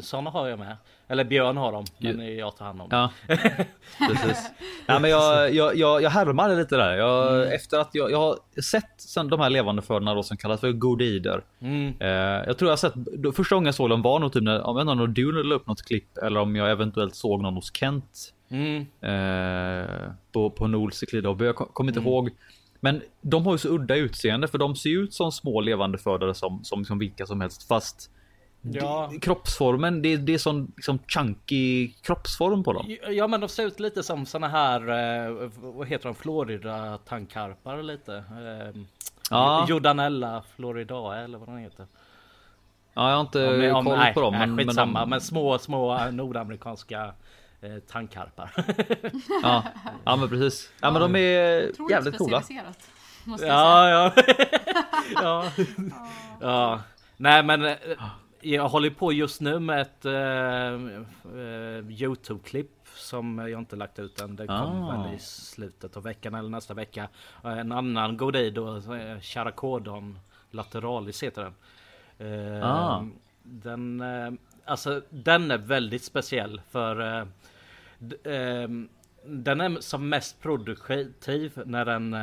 Såna har jag med. Eller Björn har dem, men jag tar hand om dem. Ja, precis. Ja, men jag, jag, jag, jag härmade lite där. Jag, Mm. Efter att jag, jag har sett sen de här levande födarna då som kallas för godider. Mm. Eh, jag tror jag har sett, då, första gången jag såg dem var nog typ när, om inte om du la upp något klipp eller om jag eventuellt såg någon hos Kent. Mm. Eh, på, på Nols i Klidobbe. Jag kom- kommer inte Mm. ihåg. Men de har ju så udda utseende för de ser ut som små levande födare som, som, som vilka som helst. Fast Ja. kroppsformen, det, det är sån liksom chunky kroppsform på dem. Ja men de ser ut lite som såna här, eh, vad heter de, Florida tandkarpar lite. Eh, Ja. Jordanella Floridae eller vad den heter. Ja, jag har inte Om koll nej, på dem. nej, men, men, skitsamma, de, men små, små eh, nordamerikanska eh, tandkarpar. ja, ja, men precis. Ja, men de är jävligt coola. ja, ja. ja. ja. Nej men eh, jag håller på just nu med ett eh, eh, Youtube-klipp som jag inte lagt ut än. Det kommer Ah. väl i slutet av veckan eller nästa vecka. Eh, En annan godid då, eh, Charakodon lateralis heter den. Eh, Ah. Den, eh, alltså den är väldigt speciell för den är som mest produktiv när den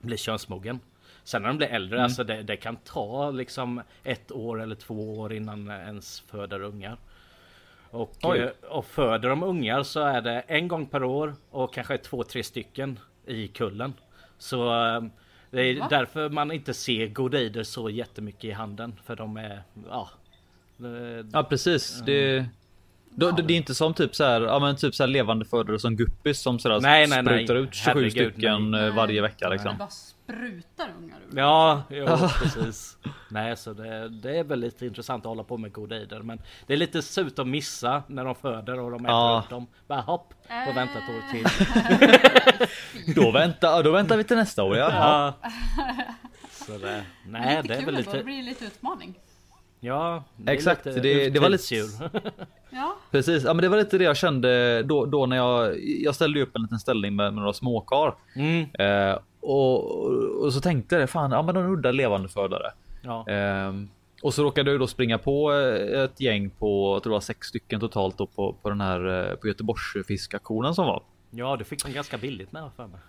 blir könsmogen. Sen när den blir äldre, alltså det, det kan ta liksom ett år eller två år innan ens föder ungar. Och, Oj. eh, och föder de ungar så är det en gång per år och kanske två, tre stycken i kullen. Så eh, det är Va? därför man inte ser godider så jättemycket i handen. För de är, ja. Ja, precis. Det, då, det är inte som typ så här, ja, men typ så här levande födare som guppis som sådär Nej, nej, nej. sprutar ut 27 Herregud, stycken nej. eh, varje Nej. vecka liksom. Det bara sprutar ungar ur. Ja, ja precis. Nej, så det, det är väl lite intressant att hålla på med godider. Men det är lite surt att missa när de föder och de äter Ja. upp dem. Bara hopp och vänta ett år till. Då, väntar, då väntar vi till nästa år. Ja. Ja. Så det, nej, lite det är kul väl ändå, det lite. blir lite utmaning. Ja, det Exakt, lite det- det var lite-. Ja, Precis, ja, men det var lite det jag kände då, då när jag, jag ställde upp en liten ställning med, med några småkar. Mm, Eh, och, och så tänkte jag, fan, ja men de udda levande födare. ja. Ehm, och så råkade jag då springa på eh, ett gäng på, jag tror det var sex stycken totalt då på, på den här eh, på Göteborgsfiskaktionen som var. ja, du fick dem ganska billigt med för mig.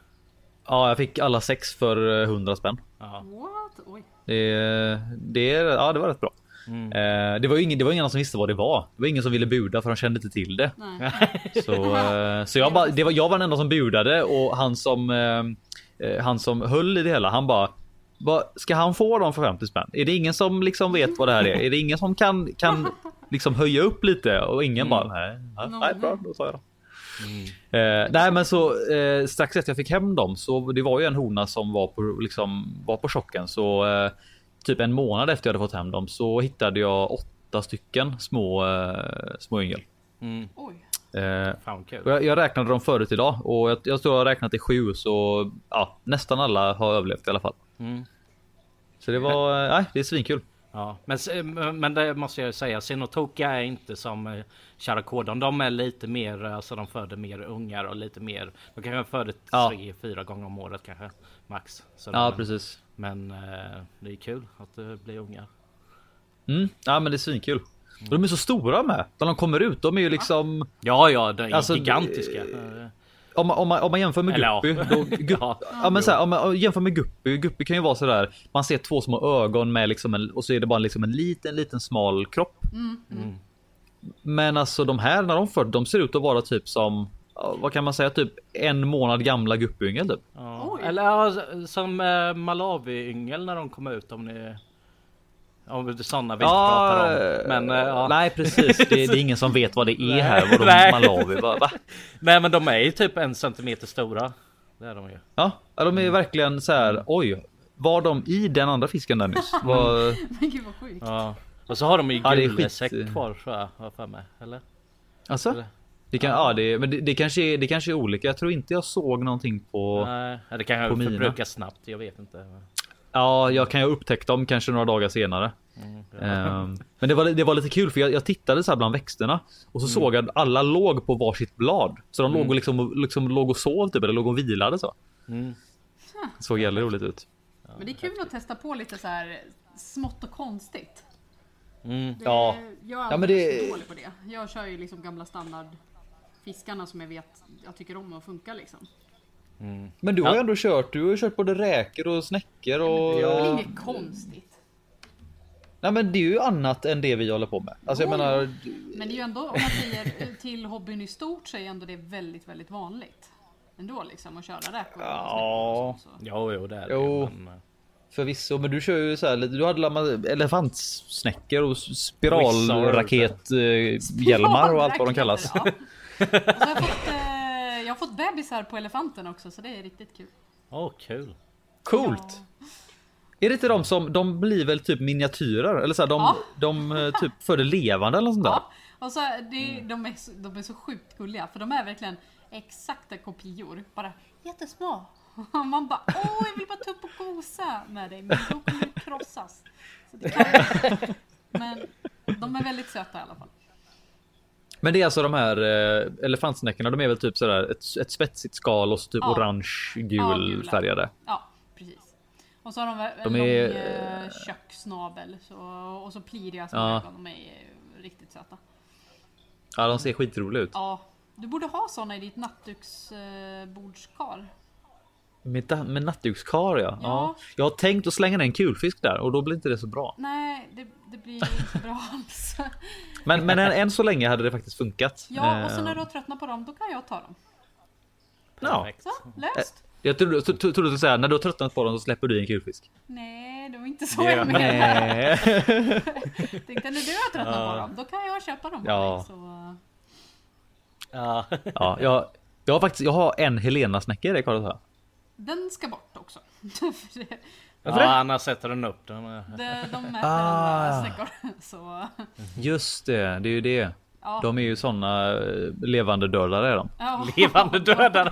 Ja, jag fick alla sex för eh, 100 spänn. Ja. what? Oj. Det, det, ja, det var rätt bra. Mm. Eh, det var ju ingen, det var ingen som visste vad det var. Det var ingen som ville buda för de kände inte till det. Nej. Så, eh, så jag, bara, det var, jag var den enda som budade och han som, eh, han som höll i det hela, han bara "Va, Ska han få dem för 50 spänn? Är det ingen som liksom vet vad det här är? Är det ingen som kan, kan liksom höja upp lite? Och ingen bara nej, nej, nej bra, då tar jag dem. Eh, nej men så eh, strax efter jag fick hem dem så det var ju en hona som var på liksom var på chocken så eh, typ en månad efter jag hade fått hem dem så hittade jag åtta stycken små eh, små yngel. Mm. Oj. Eh, Fan och jag, jag räknade dem förut idag och jag, jag tror jag har räknat till sju så ja, nästan alla har överlevt i alla fall. Mm. Så det var, eh, nej det är svinkul. Ja, men, s- men det måste jag säga. Sinotoka är inte som eh, Charakodon. De är lite mer, alltså de föder mer ungar och lite mer. De kanske föder Ja. tre, fyra gånger om året kanske. Max. Så Ja men, precis. Men eh, det är kul att det blir ungar. Mm, ja men det är svinkul. Och de är så stora med. När de kommer ut, de är ju liksom Ja, ja, de är Alltså, gigantiska. Eh, om man, om man, om man jämför med Eller ja. Guppy, då, gupp, Ja. ja. men så här, om man jämför med Guppy, Guppy kan ju vara sådär, man ser två små ögon med liksom en, och så är det bara liksom en liten, liten smal kropp. Mm. Mm. Men alltså de här när de föds, de ser ut att vara typ som, vad kan man säga, typ en månad gamla guppyngel typ. Ja. Eller ja, som eh, Malawi-yngel när de kommer ut om ni... Om det är sådana vi inte pratar om. Men, eh, ja. Nej precis, det, det är ingen som vet vad det är här, vad de. Malawi, va? va? Nej men de är ju typ en centimeter stora. Det är de ju. Ja, ja, de är verkligen så här. oj, var de i den andra fisken där nyss? Var, Men gud vad sjukt. Ja. Och så har de ju Ja, gullesäck skit- kvar tror jag, har jag för mig. Eller? alltså? Eller? Det kan, ja, det, men det, det, kanske är, det kanske är olika. Jag tror inte jag såg någonting på. Nej, ja, det på kanske mina. förbrukas snabbt. Jag vet inte. Ja, jag kan ju upptäcka dem kanske några dagar senare. Ehm, men det var, det var lite kul för jag, jag tittade så här bland växterna och så såg jag att alla låg på varsitt blad. Så de låg och liksom, liksom låg och sov typ eller låg och vilade så. Mm. Det såg jävligt roligt ut. Men det är kul att testa på lite så här smått och konstigt. Mm. Det, Ja. Jag är Ja, men det- dålig på det. Jag kör ju liksom gamla standardfiskarna som jag vet jag tycker om och funkar liksom. Men du har ju Ja. ändå kört. Du har ju kört både räkor och snäckor och. Det är Ja. inget konstigt. Nej, men det är ju annat än det vi håller på med. Alltså jag Jo, menar. Men det är ju ändå, om man säger eh, till hobbyn i stort så är ändå det väldigt, väldigt vanligt. Ändå liksom att köra räkor och Ja. snäckor och så. så. Jo, jo, det är det. Jo. Men, eh, Förvisso, men du kör ju så här lite. Du hade elefantsnäckor och spiralrakethjälmar och allt vad de kallas. Ja. Och så har jag, fått, eh, jag har fått bebisar på elefanten också så det är riktigt kul. Åh, kul. Coolt! Är det inte de som, de blir väl typ miniatyrer? Eller så här, de, Ja. de eh, typ föder levande eller något sånt där? Ja. Och så, det, de, är så, de är så sjukt gulliga för de är verkligen exakta kopior. Bara jättesmå. Och man bara åh jag vill bara ta upp och gosa med dig men då kommer du krossas. Så det kan. Men de är väldigt söta i alla fall. Men det är alltså de här eh, elefantsnäckorna, de är väl typ sådär ett, ett spetsigt skal och så typ Ja. orange Ja, gul gula. färgade. Ja, precis. Och så har de en De lång är, eh, kökssnabel så, och så pliriga små Ja. ögon. De är eh, riktigt söta. Ja, de ser skitroliga ut. Ja, du borde ha såna i ditt nattduksbordskar. Med, med nattdukskar ja. ja. Ja. Jag har tänkt att slänga ner en kulfisk där och då blir inte det så bra. Nej, det, det blir inte bra alls. Men, men än, än så länge hade det faktiskt funkat. Ja, och så Eh, när du har tröttnat på dem, då kan jag ta dem. Ja. Perfekt. Så, löst. Jag trodde tro- tro- trodde du skulle säga när du har tröttnat på dem så släpper du en kulfisk. Nej, det var inte så Ja, jag menade. Tänkte när du har tröttnat på Ja. dem, då kan jag köpa dem Ja. Så... Ja. ja, jag, jag har faktiskt jag har en Helena snäcka i det här. Den ska bort också. Det- det? ja, annars sätter den upp den. de, de äter Ah. snäckor. Så, Just det, det är ju det. ja. De är ju såna eh, levande dödare är de. Ja. Levande dödare.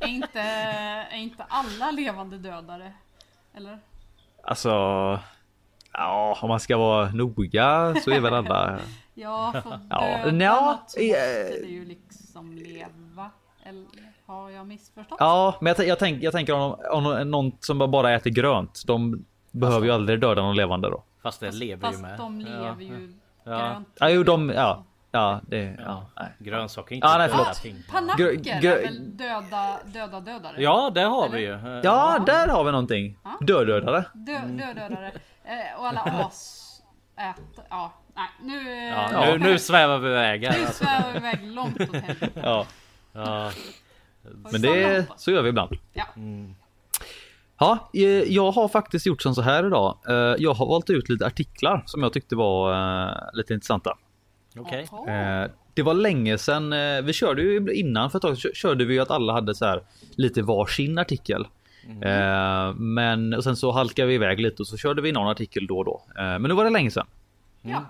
Är inte, är inte alla levande dödare? Eller? Alltså. Ja, om man ska vara noga så är väl alla. Ja, för Ja, döda nja, något så eh, måste det ju liksom leva. Eller har jag missförstått? Ja, men jag, jag, tänk, jag tänker om, om någon som bara äter grönt. De behöver ju aldrig döda någon levande då. Fast det lever ju Fast med. de lever ja. ju Ja. grönt. Ja, jo, de, ja, ja, det, ja, Ja. Grönsaker är inte Ja, nej, döda ting. Panacker är väl döda, döda dödare? Ja, det har vi ju. Ja, där har vi någonting. Dödödare. Dö, dödödare. Eh, och alla as äter. Ja, nej nu... eh, Ja, Ja. Nu, nu svävar vi iväg här. Nu Alltså. svävar vi iväg långt åt helvete. Ja, Ja. Men det så gör vi ibland. Ja. Ja, eh, jag har faktiskt gjort som så här idag. Eh, Jag har valt ut lite artiklar som jag tyckte var eh, lite intressanta. Okej. Eh, Det var länge sedan. Vi körde ju innan för ett tag kö- körde vi ju att alla hade så här lite varsin artikel. Eh, Men och sen så halkade vi iväg lite och så körde vi någon artikel då och då. Men nu var det länge sedan. Ja.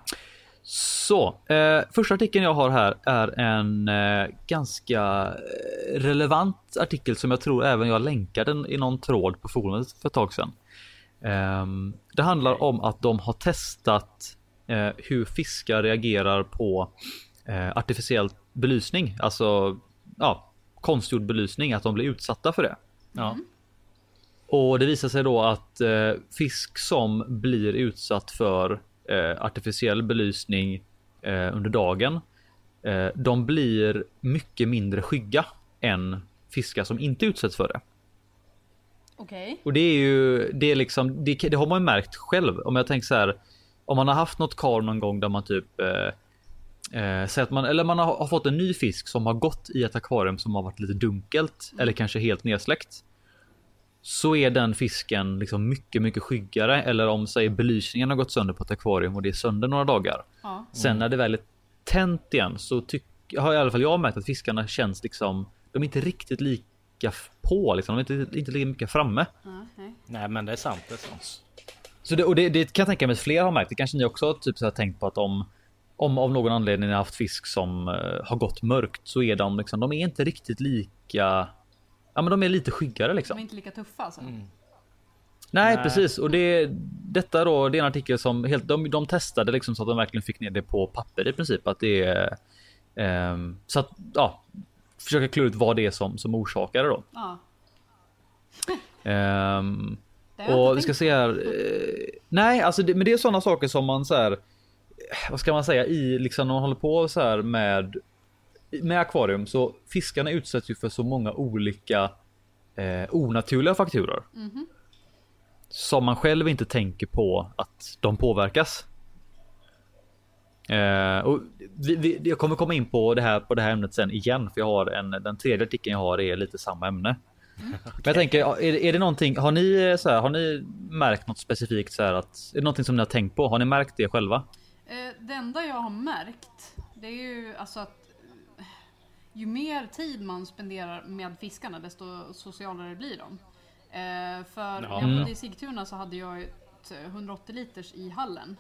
Så eh, första artikeln jag har här är en eh, ganska eh, relevant artikel som jag tror även jag länkade den i någon tråd på forumet för ett tag sedan. Ehm, det handlar om att de har testat eh, hur fiskar reagerar på eh, artificiell belysning, alltså ja, konstgjord belysning, att de blir utsatta för det. Ja. Och det visar sig då att eh, fisk som blir utsatt för eh, artificiell belysning eh, under dagen. Eh, de blir mycket mindre skygga än fiskar som inte utsätts för det. Okej. Och det är ju det är liksom det, det har man ju märkt själv. Om jag tänker så här. Om man har haft något kar någon gång där man typ eh, eh, säger att man eller man har, har fått en ny fisk som har gått i ett akvarium som har varit lite dunkelt eller kanske helt nedsläckt. Så är den fisken liksom mycket, mycket skyggare. Eller om säg belysningen har gått sönder på ett akvarium och det är sönder några dagar. Ja. Sen när det väl är tänt igen så tyck, har i alla fall jag märkt att fiskarna känns liksom. De är inte riktigt lika på liksom. De är inte, inte lika mycket framme. Ja, nej. Nej, men det är sant. Det är sant. Så det, och det, det kan jag tänka mig att fler har märkt. Det kanske ni också har typ så här tänkt på att om om av någon anledning ni har haft fisk som eh, har gått mörkt så är de liksom. De är inte riktigt lika. Ja, men de är lite skyggare De är liksom. inte lika tuffa alltså. Nej, Nej. precis och det detta då. Det är en artikel som helt de, de testade liksom så att de verkligen fick ner det på papper i princip att det är ehm, så att ja, försöka klura ut vad det är som som orsakar det då. Ja. Jag och vi ska se här. Eh, nej, alltså det, men det är sådana saker som man så här. eh, Vad ska man säga i liksom när man håller på så här med med akvarium så fiskarna utsätts ju för så många olika eh, onaturliga faktorer. Mhm. Som man själv inte tänker på att de påverkas. Eh, och vi, vi, jag kommer komma in på det här på det här ämnet sen igen för jag har en den tredje artikeln jag har är lite samma ämne. Men jag tänker, är, är det någonting, har ni så här, har ni märkt något specifikt så här att, är det någonting som ni har tänkt på? Har ni märkt det själva? Eh, Det enda jag har märkt, det är ju alltså att ju mer tid man spenderar med fiskarna, desto socialare blir de. Eh, För Ja. när jag bodde i Sigtuna så hade jag ett eh, 180 liters i hallen.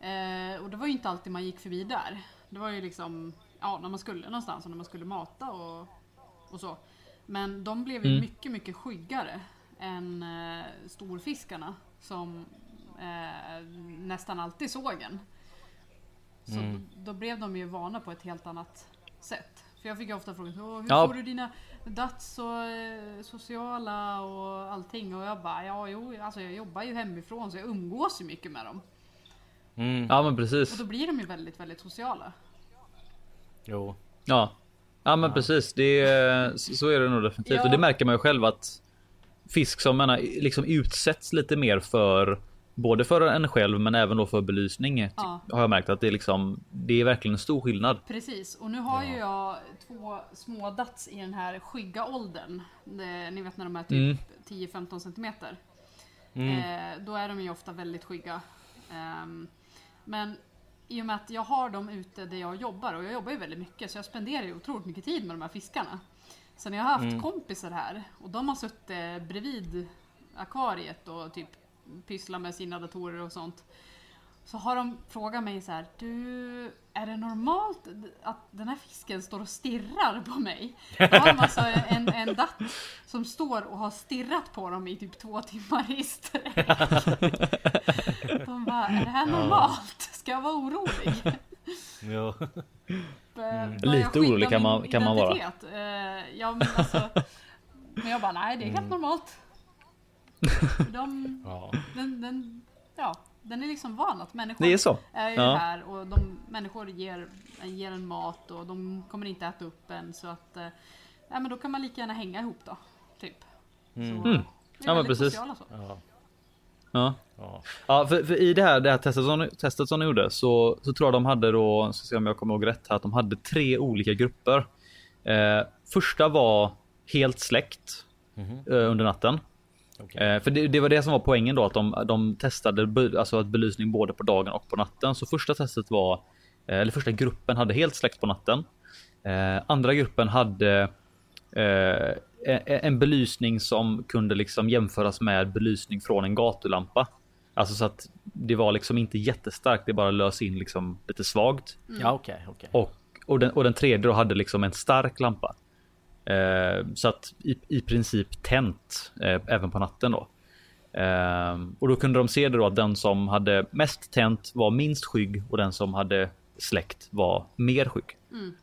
Eh, Och det var ju inte alltid man gick förbi där. Det var ju liksom, ja, när man skulle någonstans och när man skulle mata och, och så. Men de blev ju Mm. mycket, mycket skyggare än eh, storfiskarna som eh, nästan alltid såg en. Så Mm. då, då blev de ju vana på ett helt annat sätt. För jag fick ju ofta frågan "Åh, hur Ja. får du dina dats och eh, sociala och allting? Och jag bara, ja jo, alltså jag jobbar ju hemifrån så jag umgås ju mycket med dem. Mm. Ja men Och precis. då blir de ju väldigt, väldigt sociala. Jo. Ja. Ja men precis, det är, så så är det nog definitivt. Ja. Och det märker man ju själv att fisk som menar, liksom utsätts lite mer för både för en själv men även då för belysning. ty- Ja. Har jag märkt att det är liksom, det är verkligen en stor skillnad. Precis, och nu har Ja. ju jag två små dats i den här skygga åldern. Det, ni vet när de är typ Mm. 10-15 centimeter. Mm. Eh, då är de ju ofta väldigt skygga. Ehm, men i och med att jag har dem ute där jag jobbar och jag jobbar ju väldigt mycket så jag spenderar ju otroligt mycket tid med de här fiskarna. Så när jag har haft Mm. kompisar här och de har suttit bredvid akvariet och typ pysslat med sina datorer och sånt. Så har de frågat mig så här, du, är det normalt att den här fisken står och stirrar på mig? Då har de alltså en, en datt som står och har stirrat på dem i typ två timmar i sträck. De bara, är det här normalt? Ska jag vara orolig? Jo. Mm. Lite orolig kan man- kan man vara. Uh, ja, men, alltså, men jag bara, nej det är helt Mm. normalt. De, Ja. den, den, ja, den är liksom van att människor Det är så. är ju Ja. här och de människor ger, ger en mat och de kommer inte äta upp en så att eh, ja, men då kan man lika gärna hänga ihop då. Typ. Mm. Så, Mm. Ja, men precis. sociala Så. Ja. Ja. Ja. Ja, för, för i det här, det här testet, som, testet som de gjorde så, så tror jag de hade då, ska se om jag kommer ihåg rätt här, att de hade tre olika grupper. Eh, första var helt släckt Mhm. eh, under natten. Okej. Eh, för det, det var det som var poängen då, att de, de testade be, alltså att belysning både på dagen och på natten. Så första testet var, eh, eller första gruppen hade helt släckt på natten. Eh, andra gruppen hade eh, en, en belysning som kunde liksom jämföras med belysning från en gatulampa. Alltså så att det var liksom inte jättestarkt, det bara lös in liksom lite svagt. Ja okej okej. Och, och, den, och den tredje då hade liksom en stark lampa. Eh, så att i, i princip tänt eh, även på natten då. Eh, och då kunde de se det då att den som hade mest tänt var minst skygg och den som hade släckt var mer skygg. Mm.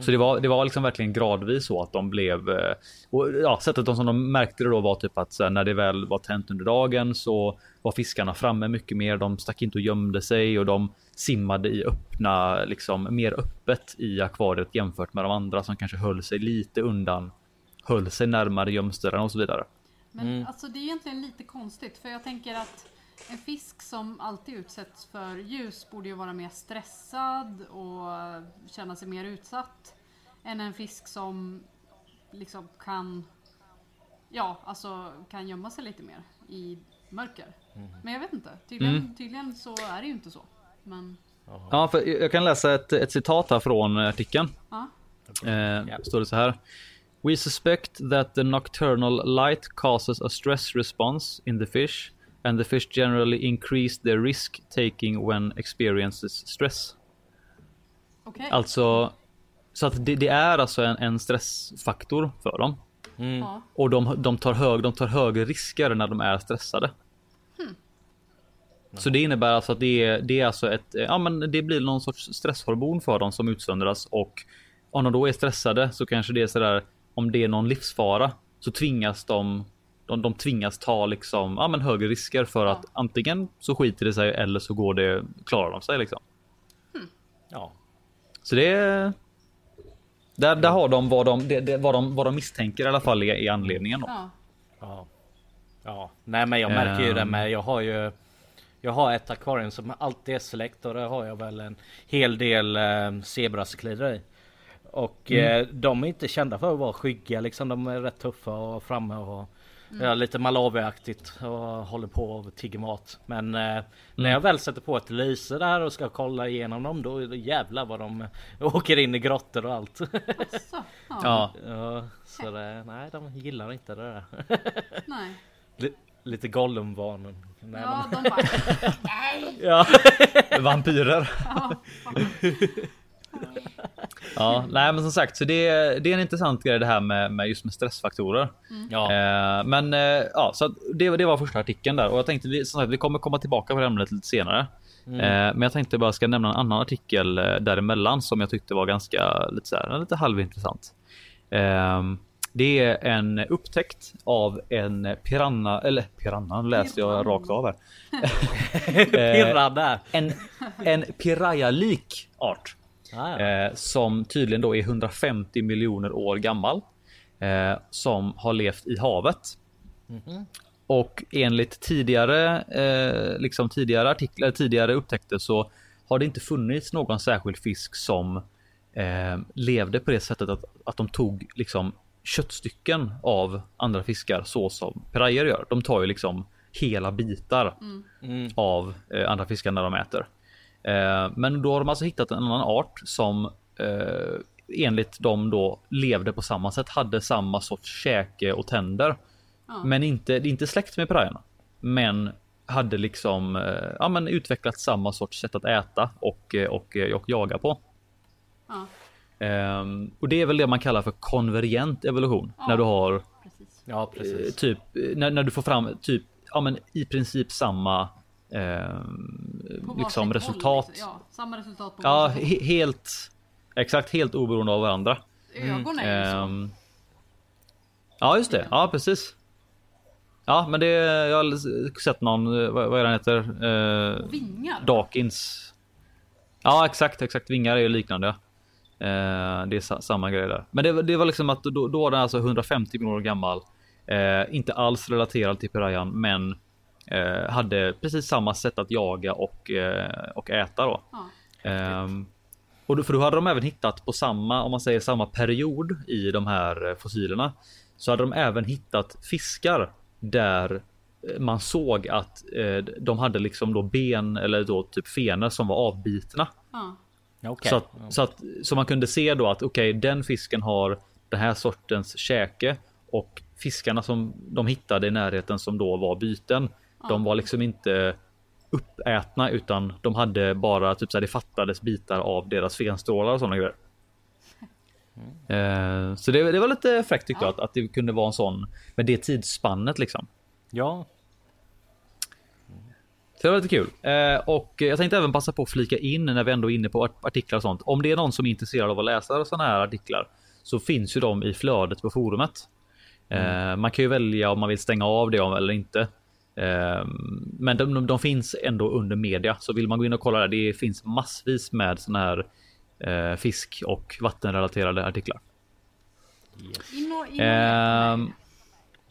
Så det var, det var liksom verkligen gradvis så att de blev eh, och ja, sättet de som de märkte det då var typ att så här, när det väl var tänt under dagen så var fiskarna framme mycket mer. De stack inte och gömde sig och de simmade i öppna, liksom mer öppet i akvariet jämfört med de andra som kanske höll sig lite undan, höll sig närmare gömställen och så vidare. Men Mm. alltså det är egentligen lite konstigt för jag tänker att en fisk som alltid utsätts för ljus borde ju vara mer stressad och känna sig mer utsatt. Än en fisk som liksom kan, ja alltså kan gömma sig lite mer i mörker. Men jag vet inte, tydligen, Mm. tydligen så är det ju inte så. Men. Ja, för jag kan läsa ett, ett citat här från artikeln. ja, Eh, står det så här. We suspect that the nocturnal light causes a stress response in the fish and the fish generally increase their risk taking when experiences stress. okej. Alltså, så att det, det är alltså en, en stressfaktor för dem. Ja. Och de, de, tar hög, de tar högre risker när de är stressade. Så det innebär alltså att det är, det är alltså ett, ja men det blir någon sorts stresshormon för dem som utsöndras och om de då är stressade så kanske det är sådär om det är någon livsfara så tvingas de de, de tvingas ta liksom ja men högre risker för att antingen så skiter det sig eller så går det klarar de sig liksom. Ja. Så det är där, där har de vad de, det, det, vad de vad de misstänker i alla fall är, är anledningen. Då. Ja. Ja. Ja, nej men jag märker ju det Ehm. med. Jag har ju Jag har ett akvarium som alltid är släkt och där har jag väl en hel del eh, zebracyklider i. Och eh, de är inte kända för att vara skygga liksom. De är rätt tuffa och framme och ja, lite Malawi-aktigt och håller på och tigger mat. Men eh, när jag väl sätter på ett lyse där och ska kolla igenom dem då är det jävlar vad de åker in i grottor och allt. Så. Ja. Ja, ja, så det, nej de gillar inte det där. Nej. Lite Gollum-vanen. Ja, de bara... Nej! ja. vampyrer. Ja. Ja, nej, men som sagt, så det, är- det är en intressant grej det här med, med just med stressfaktorer. ja. Eh, men eh, ja, så att det, det var första artikeln där och jag tänkte vi, som sagt, vi kommer komma tillbaka på det ämnet lite senare. Eh, men jag tänkte bara ska nämna en annan artikel eh, däremellan som jag tyckte var ganska lite, så här, lite halvintressant. Eh, det är en upptäckt av en piranha, eller piranha läste jag rakt av här. Pirra där. En, en piraya-lik art. Ah, ja. Eh, som tydligen då är 150 miljoner år gammal. Eh, som har levt i havet. Och enligt tidigare, eh, liksom tidigare artiklar, tidigare upptäckter så har det inte funnits någon särskild fisk som eh, levde på det sättet att, att de tog liksom köttstycken av andra fiskar så som pirajer gör. De tar ju liksom hela bitar Mm. av eh, andra fiskar när de äter. Eh, men då har de alltså hittat en annan art som eh, enligt dem då levde på samma sätt, hade samma sorts käke och tänder. Men inte, inte släkt med pirajerna. Men hade liksom eh, ja, men utvecklat samma sorts sätt att äta och, och, och jaga på. Ja, Ehm, och det är väl det man kallar för konvergent evolution. När du har precis. ja precis. typ när, när du får fram typ ja, men i princip samma varsitt liksom håll, resultat. liksom. Ja, samma resultat på Ja, håll. he helt exakt helt oberoende av varandra. Ögon är ju så. Ehm, ja, just det. Ja, precis. Ja, men det jag har sett någon. eh, Vad, vad är den heter? Uh, Vingar. Dawkins. Ja, exakt, exakt. Vingar är ju liknande. Eh, det är sa samma grej där. Men det, var- det var liksom att då, då var den alltså 150 miljoner gammal. Eh, inte alls relaterad till pirayan, men eh, hade precis samma sätt att jaga och, eh, och äta då. Ja. Ehm, och då, för då hade de även hittat på samma, om man säger samma period i de här eh, fossilerna. Så hade de även hittat fiskar där eh, man såg att eh, de hade liksom då ben eller då typ fenor som var avbitna. Ja. Okej. Så, att, så att så man kunde se då att okej, den fisken har den här sortens käke och fiskarna som de hittade i närheten som då var byten. De var liksom inte uppätna utan de hade bara typ så här, det fattades bitar av deras fenstrålar och sådana grejer. Eh, så det, det var lite fräckt tyckte jag att, att det kunde vara en sån med det tidsspannet liksom. Ja. Så det var lite kul. Eh, och jag tänkte även passa på att flika in när vi ändå är inne på art- artiklar och sånt. Om det är någon som är intresserad av att läsa sådana här artiklar så finns ju de i flödet på forumet. Eh, man kan ju välja om man vill stänga av det eller inte. Eh, men de, de, de finns ändå under media, så vill man gå in och kolla där. Det finns massvis med sådana här eh, fisk och vattenrelaterade artiklar. Och Ehm,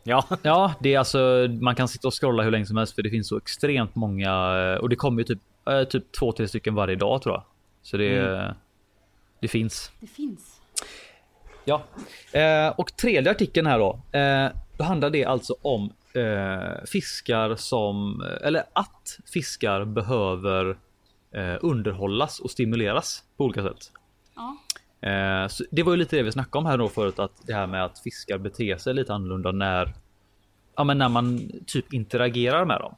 Ja. Ja, det är alltså man kan sitta och scrolla hur länge som helst för det finns så extremt många eh, och det kommer ju typ eh, typ två, tre stycken varje dag tror jag. Så det, det finns. Det finns. Ja, eh, och tredje artikeln här då. Eh, då handlar det alltså om eh, fiskar som eller att fiskar behöver eh, underhållas och stimuleras på olika sätt. Ja. Eh, så det var ju lite det vi snackade om här då förut att det här med att fiskar beter sig lite annorlunda när ja, men när man typ interagerar med dem.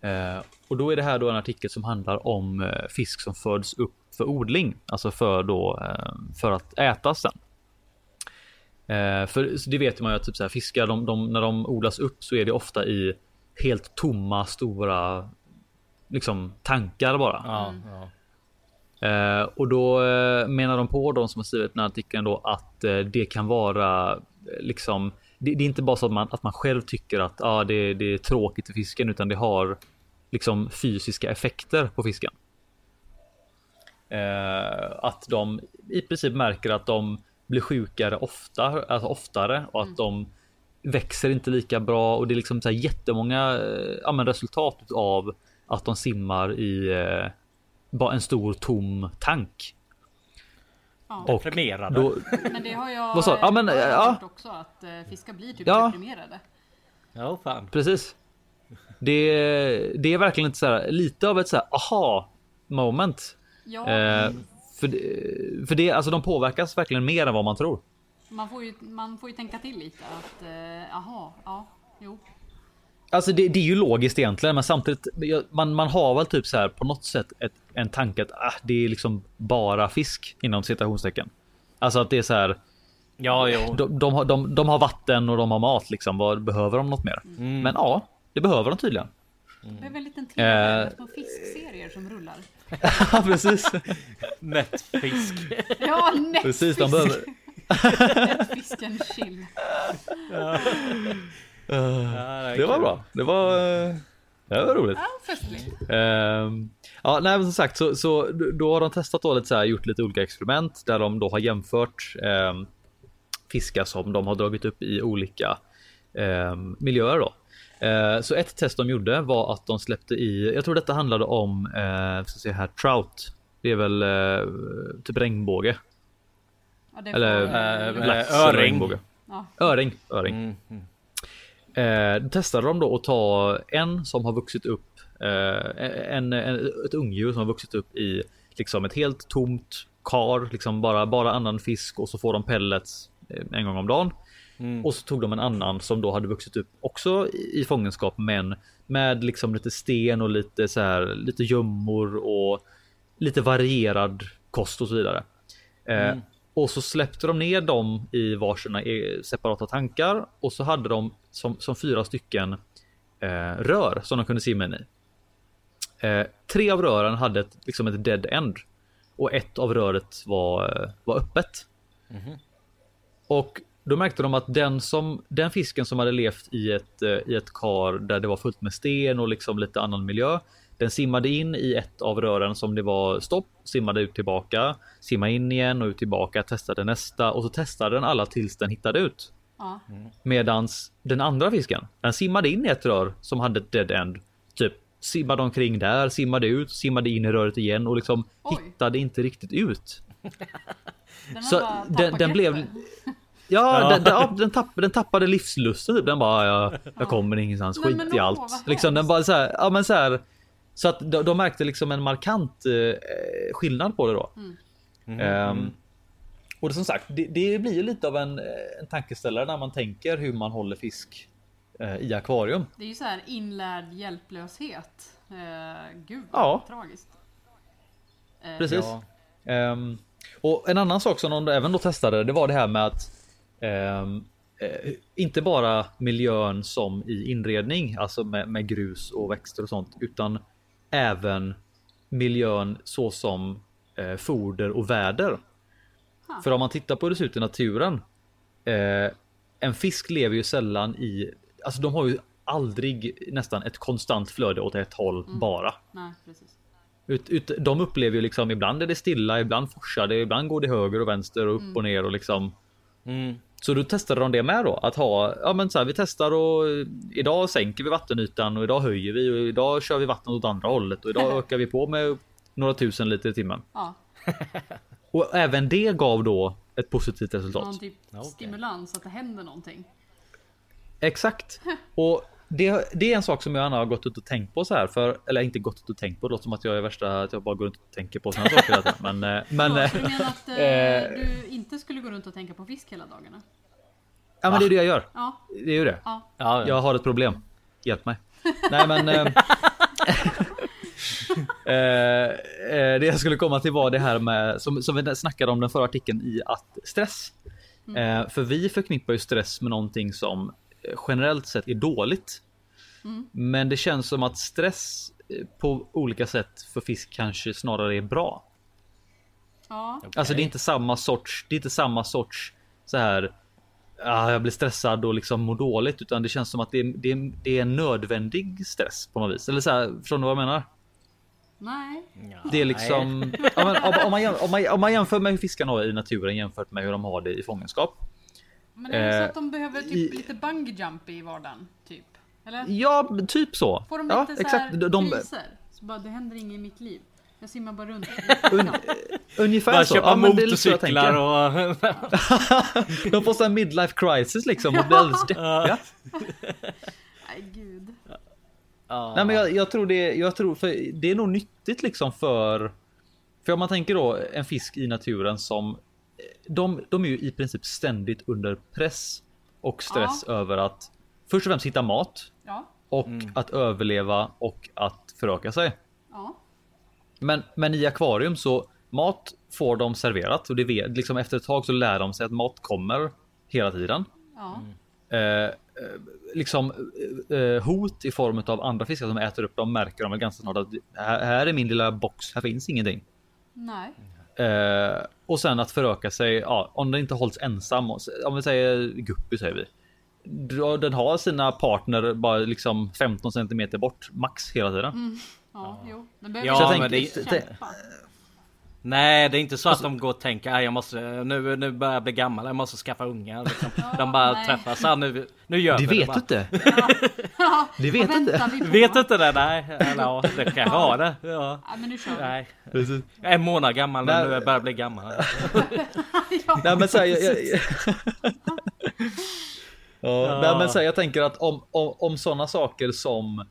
Eh, och då är det här då en artikel som handlar om eh, fisk som föds upp för odling, alltså för då eh, för att ätas sen. Eh, för det vet man ju att typ så här, fiskar, de, de, när de odlas upp så är det ofta i helt tomma stora liksom tankar bara. Ja, ja. Eh, och då eh, menar de på de som har skrivit den här artikeln då att eh, det kan vara eh, liksom det, det är inte bara så att man, att man själv tycker att ah, det, det är tråkigt för fisken utan det har liksom fysiska effekter på fisken. Eh, att de i princip märker att de blir sjukare ofta, alltså oftare och att de växer inte lika bra och det är liksom så här jättemånga eh, ja, men resultat av att de simmar i eh, bara en stor tom tank. Ja. Och Deprimerade. då, Men det har jag Vad sa? Ja, men, har jag ja. hört också att eh, fiskar blir typ Ja. deprimerade. Ja, fan. precis. Det, det är verkligen inte så här, lite av ett så här aha moment. Ja, Eh, för, det- för det, alltså de påverkas verkligen mer än vad man tror. man, får ju, man får ju tänka till lite att eh, aha, ja, jo. Alltså det, det är ju logiskt egentligen, men samtidigt man, man har väl typ så här på något sätt ett, en tanke att ah, det är liksom bara fisk inom citationstecken. Alltså att det är så här. Ja, jo. De, de, har, de, de har vatten och de har mat liksom. Vad behöver de något mer? Mm. Men ja, det behöver de tydligen. Det är väl en liten tv med små fiskserier som rullar. Ja, precis. Nättfisk. Ja, precis. De behöver. Fisken chill. Ja, Det var bra. Det var. eh, Det var roligt. Ja, festligt. Ehm, ja, nej, men som sagt så, så då har de testat då lite så här, gjort lite olika experiment där de då har jämfört um, fiskar som de har dragit upp i olika ehm, miljöer då. Eh, så ett test de gjorde var att de släppte i, jag tror detta handlade om, uh, ska se här, trout. Det är väl eh, typ regnbåge. Ja, det Eller, eh, Lax öring. eller regnbåge. ja. Öring, öring. Mm. mm. Eh, då testade de då att ta en som har vuxit upp, eh, en, en, ett ungdjur som har vuxit upp i liksom ett helt tomt kar, liksom bara, bara annan fisk och så får de pellets eh, en gång om dagen. Mm. Och så tog de en annan som då hade vuxit upp också i, fångenskap men med liksom lite sten och lite så här lite gömmor och lite varierad kost och så vidare. Eh, Mm. och så släppte de ner dem i varsina eh, separata tankar och så hade de som, som fyra stycken eh, rör som de kunde simma in i. Eh, tre av rören hade ett, liksom ett dead end och ett av röret var, eh, var öppet. Mhm. Och då märkte de att den som den fisken som hade levt i ett eh, i ett kar där det var fullt med sten och liksom lite annan miljö. Den simmade in i ett av rören som det var stopp, simmade ut tillbaka, simmade in igen och ut tillbaka, testade nästa och så testade den alla tills den hittade ut. Ja. Medans den andra fisken, den simmade in i ett rör som hade ett dead end. Typ simmade omkring där, simmade ut, simmade in i röret igen och liksom Oj. hittade inte riktigt ut. Den Så den, den blev... Ja, Ja. Den, den, den, tapp, den tappade livslusten. Typ. Den bara, jag, jag kommer ingenstans, Nej, skit men i åh, allt. Liksom, den bara så här, ja men så här. Så att de, de märkte liksom en markant eh, skillnad på det då. Mm. Ehm, och det, som sagt, det, det blir ju lite av en, eh, en tankeställare när man tänker hur man håller fisk eh, i akvarium. Det är ju så här inlärd hjälplöshet. Eh, gud, Ja. tragiskt. Eh, Precis. Ja. Ehm, och en annan sak som de även då testade, det var det här med att eh, inte bara miljön som i inredning, alltså med, med grus och växter och sånt, utan även miljön så som eh, foder och väder. Ha. För om man tittar på hur det ser ut i naturen. Eh, en fisk lever ju sällan i, alltså de har ju aldrig nästan ett konstant flöde åt ett håll bara. Nej, precis. Ut, ut, de upplever ju liksom ibland är det stilla, ibland forsar det, ibland går det höger och vänster och upp och ner och liksom. Mm. Så då testade de det med då att ha, ja men så här, vi testar och idag sänker vi vattenytan och idag höjer vi och idag kör vi vattnet åt andra hållet och idag ökar vi på med några tusen liter i timmen. Ja, Och även det gav då ett positivt resultat. någon typ stimulans att det händer någonting. Exakt. Och det, det är en sak som jag gärna har gått ut och tänkt på så här för eller inte gått ut och tänkt på. Det låter som att jag är värsta att jag bara går runt och tänker på sådana saker. hela tiden. Men, eh, men, Men, eh, du menar att eh, du inte skulle gå runt och tänka på fisk hela dagarna? ja, men det är det jag gör. Ja, Det är ju det. ja. Ja, Jag har ett problem. Hjälp mig. Nej men. eh, eh, eh, det jag skulle komma till var det här med som, som vi snackade om den förra artikeln i att stress Eh, för vi förknippar ju stress med någonting som generellt sett är dåligt. Men det känns som att stress eh, på olika sätt för fisk kanske snarare är bra. Ja. Alltså det är inte samma sorts, det är inte samma sorts så här. Ah, jag blir stressad och liksom mår dåligt, utan det känns som att det är, det är, det är en nödvändig stress på något vis. Eller så här, förstår ni vad jag menar? Nej. Det är liksom ja, men, om, om, man, om, man, om man jämför med hur fiskarna har i naturen jämfört med hur de har det i fångenskap. Men är det så Eh, att de behöver typ i- lite bungee jump i vardagen? Typ? Eller? Ja, typ så. Får de ja, lite så exakt. här De, kriser? Så bara, det händer inget i mitt liv. Jag simmar bara runt. un, ungefär Bara så. köpa Ja, så motorcyklar och... De får sån midlife crisis liksom och blir alldeles deppiga. Nej gud. Ja. Nej, men jag, jag tror det. Jag tror för det är nog nyttigt liksom för. För om man tänker då en fisk i naturen som de, de är ju i princip ständigt under press och stress över att först och främst hitta mat Ja. och Mm. att överleva och att föröka sig. Ja. Men, men i akvarium så mat får de serverat och det vet liksom efter ett tag så lär de sig att mat kommer hela tiden. Ja. Eh, eh, liksom eh, hot i form av andra fiskar som äter upp dem märker de väl ganska snart att här, här är min lilla box. Här finns ingenting. Nej. Eh, och sen att föröka sig. Ja, om den inte hålls ensam. Om vi säger guppy säger vi. Den har sina partner bara liksom 15 centimeter bort max hela tiden. Ja, jo. Den behöver Ja, men det- kämpa. Nej, det är inte så att de går och tänker "Aj, jag måste nu, nu börjar jag bli gammal, jag måste skaffa ungar. Liksom. de bara nej. träffas, ah, nu, nu gör Det vi vet bara. du inte. Ja, Det vet inte. Vet du inte det? Nej, eller ja, det kanske har det. Ja. Nej men nu kör vi. Nej, Precis. jag är en månad gammal Nej. men nu börjar jag bli gammal. ja, Nej men så här, jag, jag, ja, nej, men så här, jag tänker att om, om, om sådana saker som eh,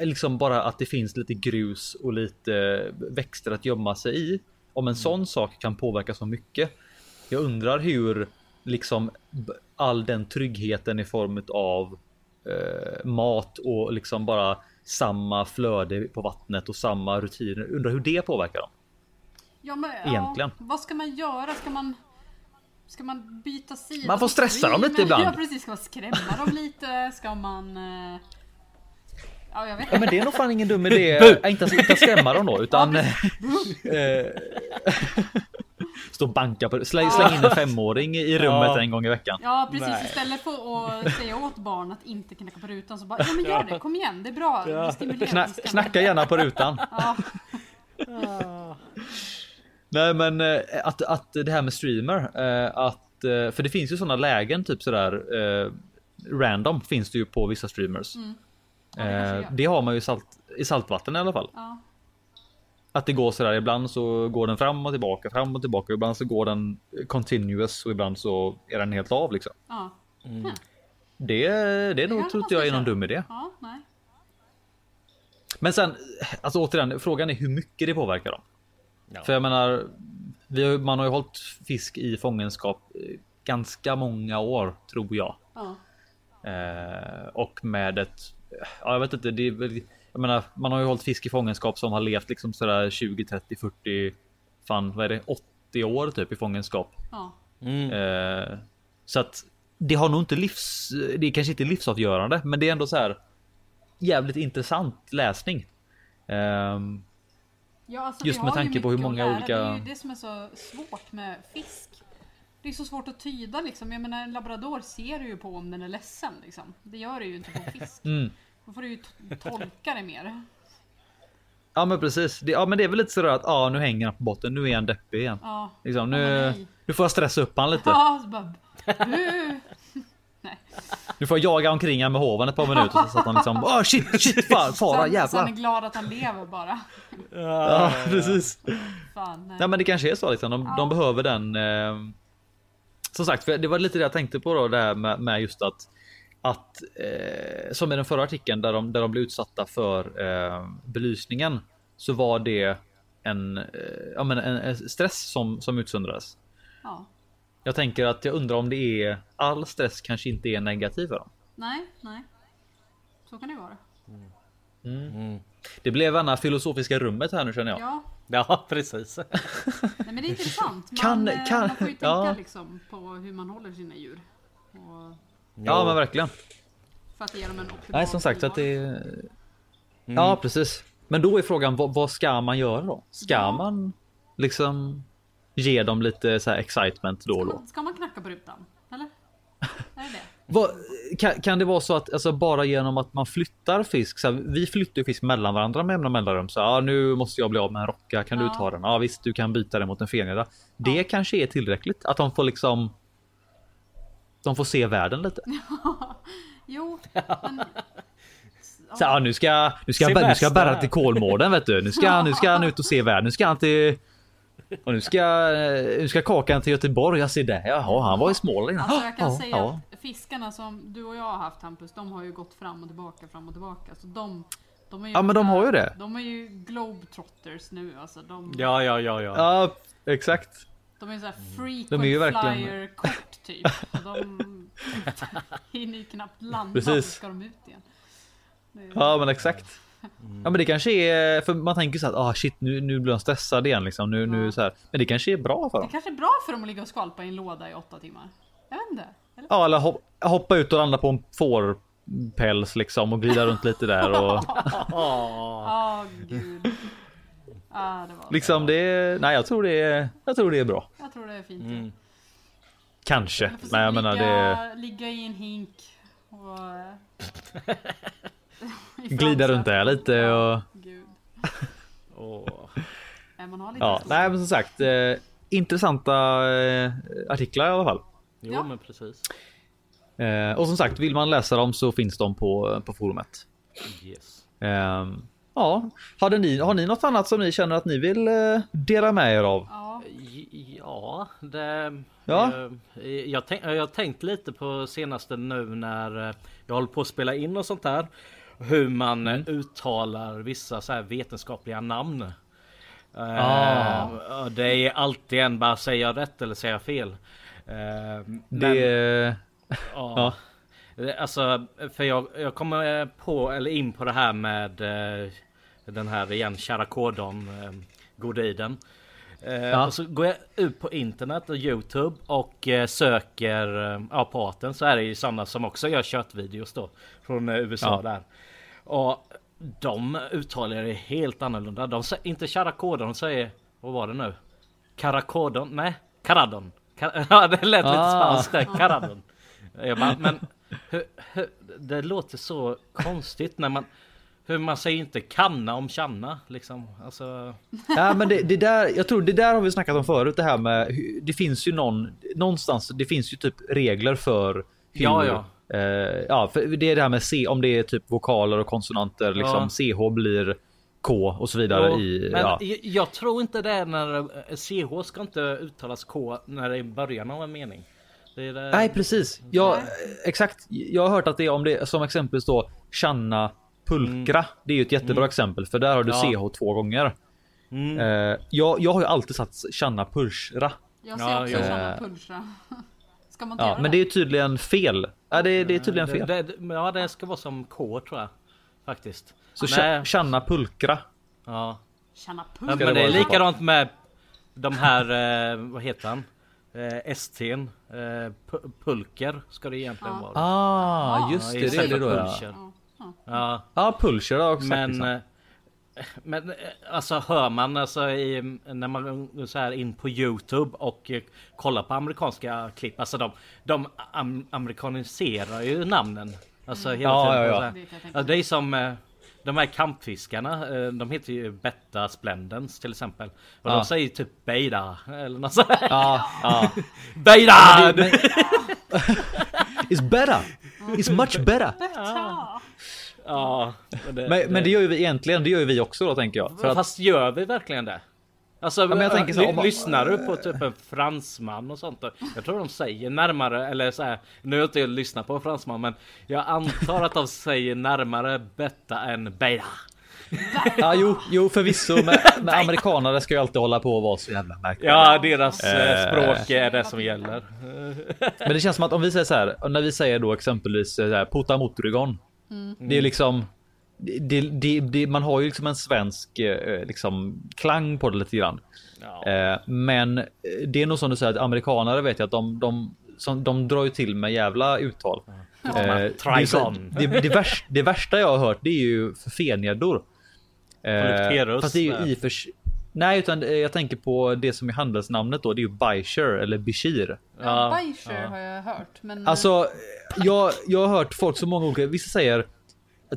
liksom bara att det finns lite grus och lite växter att gömma sig i. Om en sån sak kan påverka så mycket. Jag undrar hur liksom all den tryggheten i form av eh, mat och liksom bara samma flöde på vattnet och samma rutiner. Undrar hur det påverkar dem. Ja, men, Egentligen. Ja, vad ska man göra? Ska man... Ska man byta sida? Man får stressa dem lite ibland. Ja precis, ska man skrämma dem lite? Ska man... Ja jag vet Ja, men det är nog fan ingen dum idé. Äh, inte, inte skrämma dem då, utan... eh, Stå och banka på släng, släng in en femåring i rummet Ja. en gång i veckan. Ja precis, Nej. istället för att säga åt barn att inte knacka på rutan så bara Ja men gör det, kom igen, det är bra. Det stimulerar Kna, knacka gärna på rutan. Ja, Nej men eh, att, att det här med streamer, eh, att för det finns ju sådana lägen typ sådär random finns det ju på vissa streamers. Mm. Ja, det Eh, det har man ju i salt, i saltvatten i alla fall. ja. Att det går sådär ibland så går den fram och tillbaka, fram och tillbaka. Ibland så går den continuous och ibland så är den helt av liksom. ja. Det, det är nog kanske tror jag är någon dum idé. Ja, nej. Men sen, alltså återigen, frågan är hur mycket det påverkar dem. Ja. För jag menar, vi har, man har ju hållit fisk i fångenskap eh, ganska många år, tror jag. Ja. Eh, och med ett, ja, jag vet inte, det är väl, jag menar, man har ju hållit fisk i fångenskap som har levt liksom sådär 20, 30, 40, fan vad är det, 80 år typ i fångenskap. Ja. Mm. Eh, så att det har nog inte livs, det är kanske inte livsavgörande, men det är ändå så här jävligt intressant läsning. Ehm, Ja, alltså, Just med tanke på hur många olika- Det är ju det som är så svårt med fisk. Det är så svårt att tyda liksom. Jag menar en labrador ser du ju på om den är ledsen liksom. Det gör det ju inte på fisk. mm. Då får du ju tolka det mer. Ja men precis. Det, ja men det är väl lite sådär att ja, nu hänger han på botten. Nu är han deppig igen. Ja. Liksom, Ja, nu, nej. nu får jag stressa upp han lite. Ja, bara... Bu! Nu får jag jaga omkring han med hoven ett par minuter så att han liksom Åh shit shit fan fara Sen, så han är jävlar. glad att han lever bara. Ja precis. Fan, nej. Nej men det kanske är så liksom. De, de behöver den. Eh, som sagt, för det var lite det jag tänkte på då det här med, med just att att eh, som i den förra artikeln där de, där de blev utsatta för eh, belysningen så var det en, eh, ja, men en, stress som, som utsöndrades. Ja. Jag tänker att jag undrar om det är all stress kanske inte är negativ för dem. Nej, nej. Så kan det vara. Mm. Det blev andra filosofiska rummet här nu känner jag. Ja, Ja, precis. Nej men det är intressant. Man, Kan- eh, kan- man får ju tänka ja. liksom på hur man håller sina djur. Och Ja men verkligen. för att ge dem en optimal Nej som sagt så att det är... Ja precis. Men då är frågan vad, vad ska man göra då? Ska Ja. man liksom ge dem lite så här excitement då och då? Ska man knacka på rutan? Eller? Är det det? Vad, kan, kan det vara så att alltså, bara genom att man flyttar fisk, så här, vi flyttar ju fisk mellan varandra med jämna mellanrum. Så ja, nu måste jag bli av med en rocka, kan Ja. du ta den? Ja visst, du kan byta den mot en fenreda. Det kanske är tillräckligt, att de får liksom de får se världen lite. Jo, men... Så, ja, nu ska, nu ska, jag- nu ska jag bära till Kolmården vet du. Nu ska, nu ska han ut och se världen. Nu ska han till... Och nu ska, nu ska Kakan till Göteborg. Jag ser det. Jaha, han var i Småland innan. Alltså jag kan Ja, säga ja. Fiskarna som du och jag har haft Hampus, de har ju gått fram och tillbaka, fram och tillbaka. Så de, de är ju Ja, men de har ju det. De är ju globetrotters nu alltså. De, Ja, ja, ja, ja. Ja, exakt. de är såhär frequent De är ju verkligen- flyer kort typ. De hinner ju knappt landa Precis. så ska de ut igen. Det Ja, men exakt. Ja, men det kanske är för man tänker så att ah shit, nu, nu blir de stressade igen liksom. Nu, nu så här. Men det kanske är bra för Det dem. kanske är bra för dem att ligga och skvalpa i en låda i åtta timmar. Jag vet inte. Eller? Ja, eller hop, hoppa ut och landa på en fårpäls liksom och glida runt lite där och Ja, gud. Ja, det var liksom det. Nej, jag tror det är. Jag tror det är bra. Jag tror det är fint. Mm. Kanske. Jag Nej, jag ligga, menar det. ligga i en hink och... Glida runt där lite Ja, och- Gud. Man har lite Ja, nej, men som sagt. Eh, intressanta eh, artiklar i alla fall. Jo, Ja. men precis. Eh, och som sagt, vill man läsa dem så finns de på, på forumet. Yes. Ehm, ja, hade ni, har ni något annat som ni känner att ni vill eh, dela med er av? Ja, Ja, det... Ja. eh, Jag, tänk, jag har tänkt lite på senaste nu när eh, jag håller på att spela in och sånt där. Hur man Mm. eh, uttalar vissa så här vetenskapliga namn. Eh, Ah. Det är alltid en bara säger jag rätt eller säger jag fel. Eh, men- Det... Ja. Alltså, för jag, jag kommer på, eller in på det här med eh, den här igen, Charakodon, eh, Godiden. Ja. Och så går jag ut på internet och Youtube och söker ja, på arten så är det ju sådana som också gör köttvideos då. Från USA Ja. där. Och de uttalar det helt annorlunda. De säger inte Charakodon, de säger, vad var det nu? Karakodon? Nej, Caradon. Ja, det lät lite Ah. spanskt där, Caradon. Bara, men hur, hur, det låter så konstigt när man hur man säger inte kanna om channa liksom. Alltså, Ja, men det, det där, jag tror det där har vi snackat om förut. Det här med, det finns ju någon, någonstans, det finns ju typ regler för hur, Ja, ja. Eh, ja, för det är det här med C, om det är typ vokaler och konsonanter, liksom CH blir K och så vidare Jo, i, men ja. jag, jag tror inte det är när eh, CH ska inte uttalas K när det är början av en mening. Det är det, Nej precis. Ja, exakt. Jag har hört att det är om det som exempelvis då Channa Pulkra. Det är ju ett jättebra exempel för där har du Mm. Ja. CH två gånger. Mm. Eh, jag, jag har ju alltid satt Channa Pulsra. jag ser Ja, också ja. sådana pulsra. Ska man inte Ja, göra men det är tydligen fel. Ja, det, det är tydligen fel. Det, det, ja, det ska vara som K tror jag. Faktiskt. Så Nej, Channa Pulkra. ja. Puls. det men det är likadant med de här, eh, vad heter han? Eh, ST'n. Eh, pu- pulker ska det egentligen Ja. vara. Ah, just Ja, det. Det är det då ja. pulcher. Ja, ja. Ja, Pulcher har också sagt. men, Liksom. eh, men eh, alltså hör man alltså i, när man så här in på Youtube och eh, kollar på amerikanska klipp. Alltså de, de am, amerikaniserar ju namnen. Alltså hela Ja, tiden. ja, ja. Så här. Det det är som eh, de här kampfiskarna. eh, De heter ju Betta Splendens till exempel. Och Ja. de säger typ Beida eller något sånt. Ja, ja. Beida! It's better! It's much better! Ja. Ja, det, Men, men det gör ju vi egentligen, det gör ju vi också då tänker jag. För att, Fast gör vi verkligen det? Alltså, men jag tänker så, om man- lyssnar du på typ en fransman och sånt? Jag tror de säger närmare, eller så här, nu har jag inte lyssnat på en fransman, men jag antar att de säger närmare betta än beida. ja, jo, jo förvisso, men, men amerikanare ska ju alltid hålla på och vara så jävla märkliga. Ja, deras eh, Eh. språk är det som gäller. Men det känns som att om vi säger så här, när vi säger då exempelvis så här, pota motorigon. Det är liksom det, det, det, man har ju liksom en svensk eh, liksom, klang på det lite grann. Ja. Eh, men eh, det är nog som du säger att amerikanare vet jag att de, de, som, de drar ju till med jävla uttal. Eh, det, är så- Trigon. det, det, värsta, det värsta jag har hört det är ju för fenedor. Polypterus, fast det är ju i för Nej, utan eh, jag tänker på det som är handelsnamnet då. Det är ju Baisher eller Bishir. Ja, Baisher har jag hört. Men Alltså, jag, jag har hört folk så många olika. Vissa säger eh,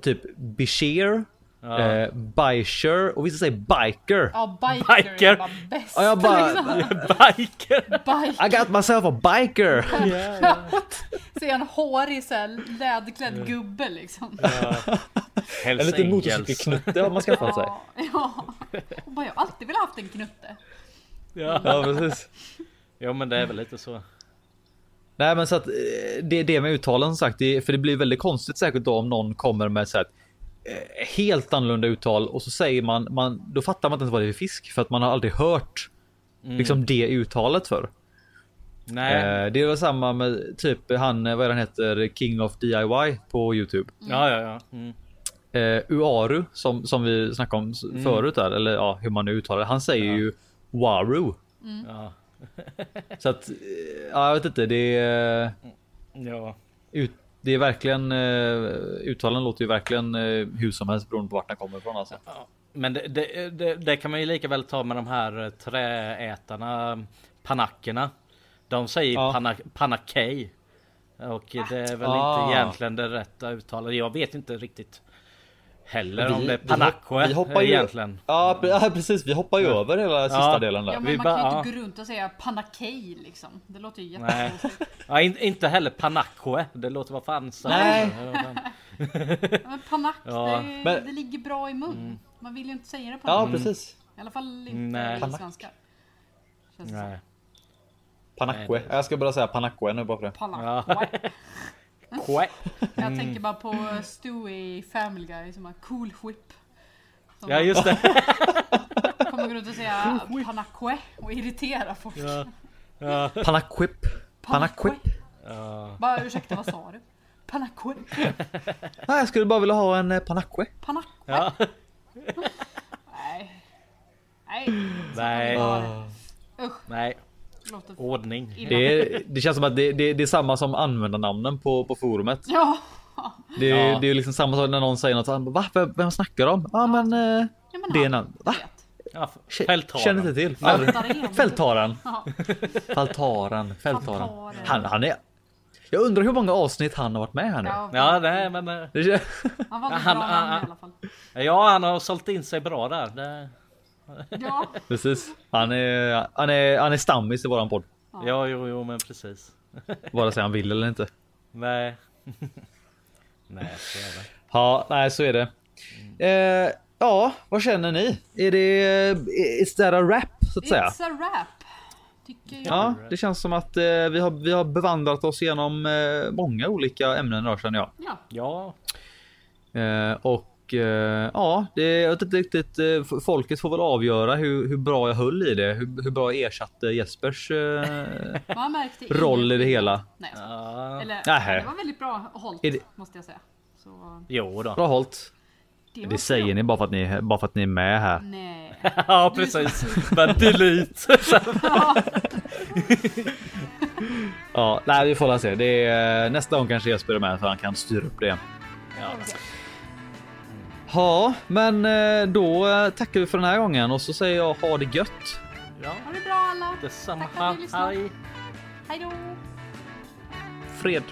typ Bishir, Ja. eh, Baisher och vissa säger Biker. ja, biker, Biker. är bara bäst. Ja, jag bara- liksom. Biker! Biker. I got myself a biker! Så är han hårig såhär läderklädd gubbe liksom. En Hells liten Angels. motorcykelknutte har man skaffat sig. Ja, ja. Och bara, jag har alltid velat haft en knutte. Ja. Ja, precis. ja men det är väl lite så. Nej, men så att eh, det är det med uttalen som sagt, det, för det blir väldigt konstigt säkert då om någon kommer med så här, eh, helt annorlunda uttal och så säger man, man, då fattar man inte vad det är för fisk för att man har aldrig hört liksom det uttalet för. Nej. Eh, det är väl samma med typ han, vad är han heter, King of DIY på Youtube. Ja ja ja. Mm. Eh, Uaru som, som vi snackade om s- förut där, eller ja, hur man nu uttalar det. Han säger ju Waru. Ja. Så att, eh, ja, jag vet inte, det är, Ja. ut, det är verkligen, eh, uttalen låter ju verkligen eh, hur som helst beroende på vart den kommer ifrån alltså. Men det, det, det, det kan man ju lika väl ta med de här eh, träätarna, panackerna. De säger Ja. pana, panakej. Och det är väl Ah. inte egentligen det rätta uttalet. Jag vet inte riktigt heller Vi- om det är vi hopp- vi hoppar ju- egentligen. Ja, pre- ja precis, vi hoppar ju över hela sista Ja. delen där. Ja, Vi men man bara- kan ju ja. inte gå runt och säga panakej liksom. Det låter ju jättekonstigt. Ja, in, inte heller panakwe. Det låter vad fan så. Nej. Ja, Men panak, Ja. det, Men- det ligger bra i mun. Man vill ju inte säga det på Ja, precis. I alla fall inte Nej. i Panak. svenska. Känns. Nej. Jag ska bara säga panakwe nu bara för det. Panak. Jag tänker bara på Stewie i Family Guy som har cool whip. Som Ja just det. kommer gå runt och säga panakwe och irritera folk. Ja. Ja. Panaquip. Panaquip. Ja. Bara ursäkta, vad sa du? Panakwe? Nej, jag skulle bara vilja ha en eh, panakwe. Panakwe? Ja. Nej. Nej. Nej. Usch, Nej. Låter Ordning. Det, det känns som att det, det, det är samma som användarnamnen på, på forumet. Ja. Det, är- Ja. det är ju liksom samma sak när någon säger något. han bara, Va? Vem, vem snackar de? Ja men... Eh, ja men det är han namn. Va? Ja. Känner inte till. Fältaren. Fältaren. Fältaren. Han, han är... Jag undrar hur många avsnitt han har varit med här nu. Ja, Ja, nej men. eh, Han valde Han- bra han- namn i alla fall. Ja, han har sålt in sig bra där. Det, Ja. Precis. Han är, han är, han är stammis i våran podd. ja, jo, jo, men precis. Vare sig han vill eller inte. Nej. nej, så är det. Ja, nej så är det. Eh, ja, vad känner ni? Är det... eh, Is that a rap så att säga? It's a rap. Tycker jag. Ja, det känns som att eh, vi, har, vi har bevandrat oss genom eh, många olika ämnen idag känner jag. Ja. Ja, Eh, och ja, det, jag vet inte riktigt. Eh, folket får väl avgöra hur, hur bra jag höll i det. Hur, hur bra jag ersatte Jespers eh, Man märkte roll i det hela. Nej, ja. Eller, det var väldigt bra hållt Är det- måste jag säga. Så, jo då. Bra hållt. det, Det säger bra. ni bara för att ni, bara för att ni är med här. Nej. Ja, är precis. Men delete. Ja, nej, vi får se. Det är, nästa gång kanske Jesper är med så han kan styra upp det. Ja. Ja, men eh, då eh, tackar vi för den här gången och så säger jag ha det gött. ja, ha det bra alla. detsamma. Tack för att ni lyssnade. Hej. Hej då. Fred.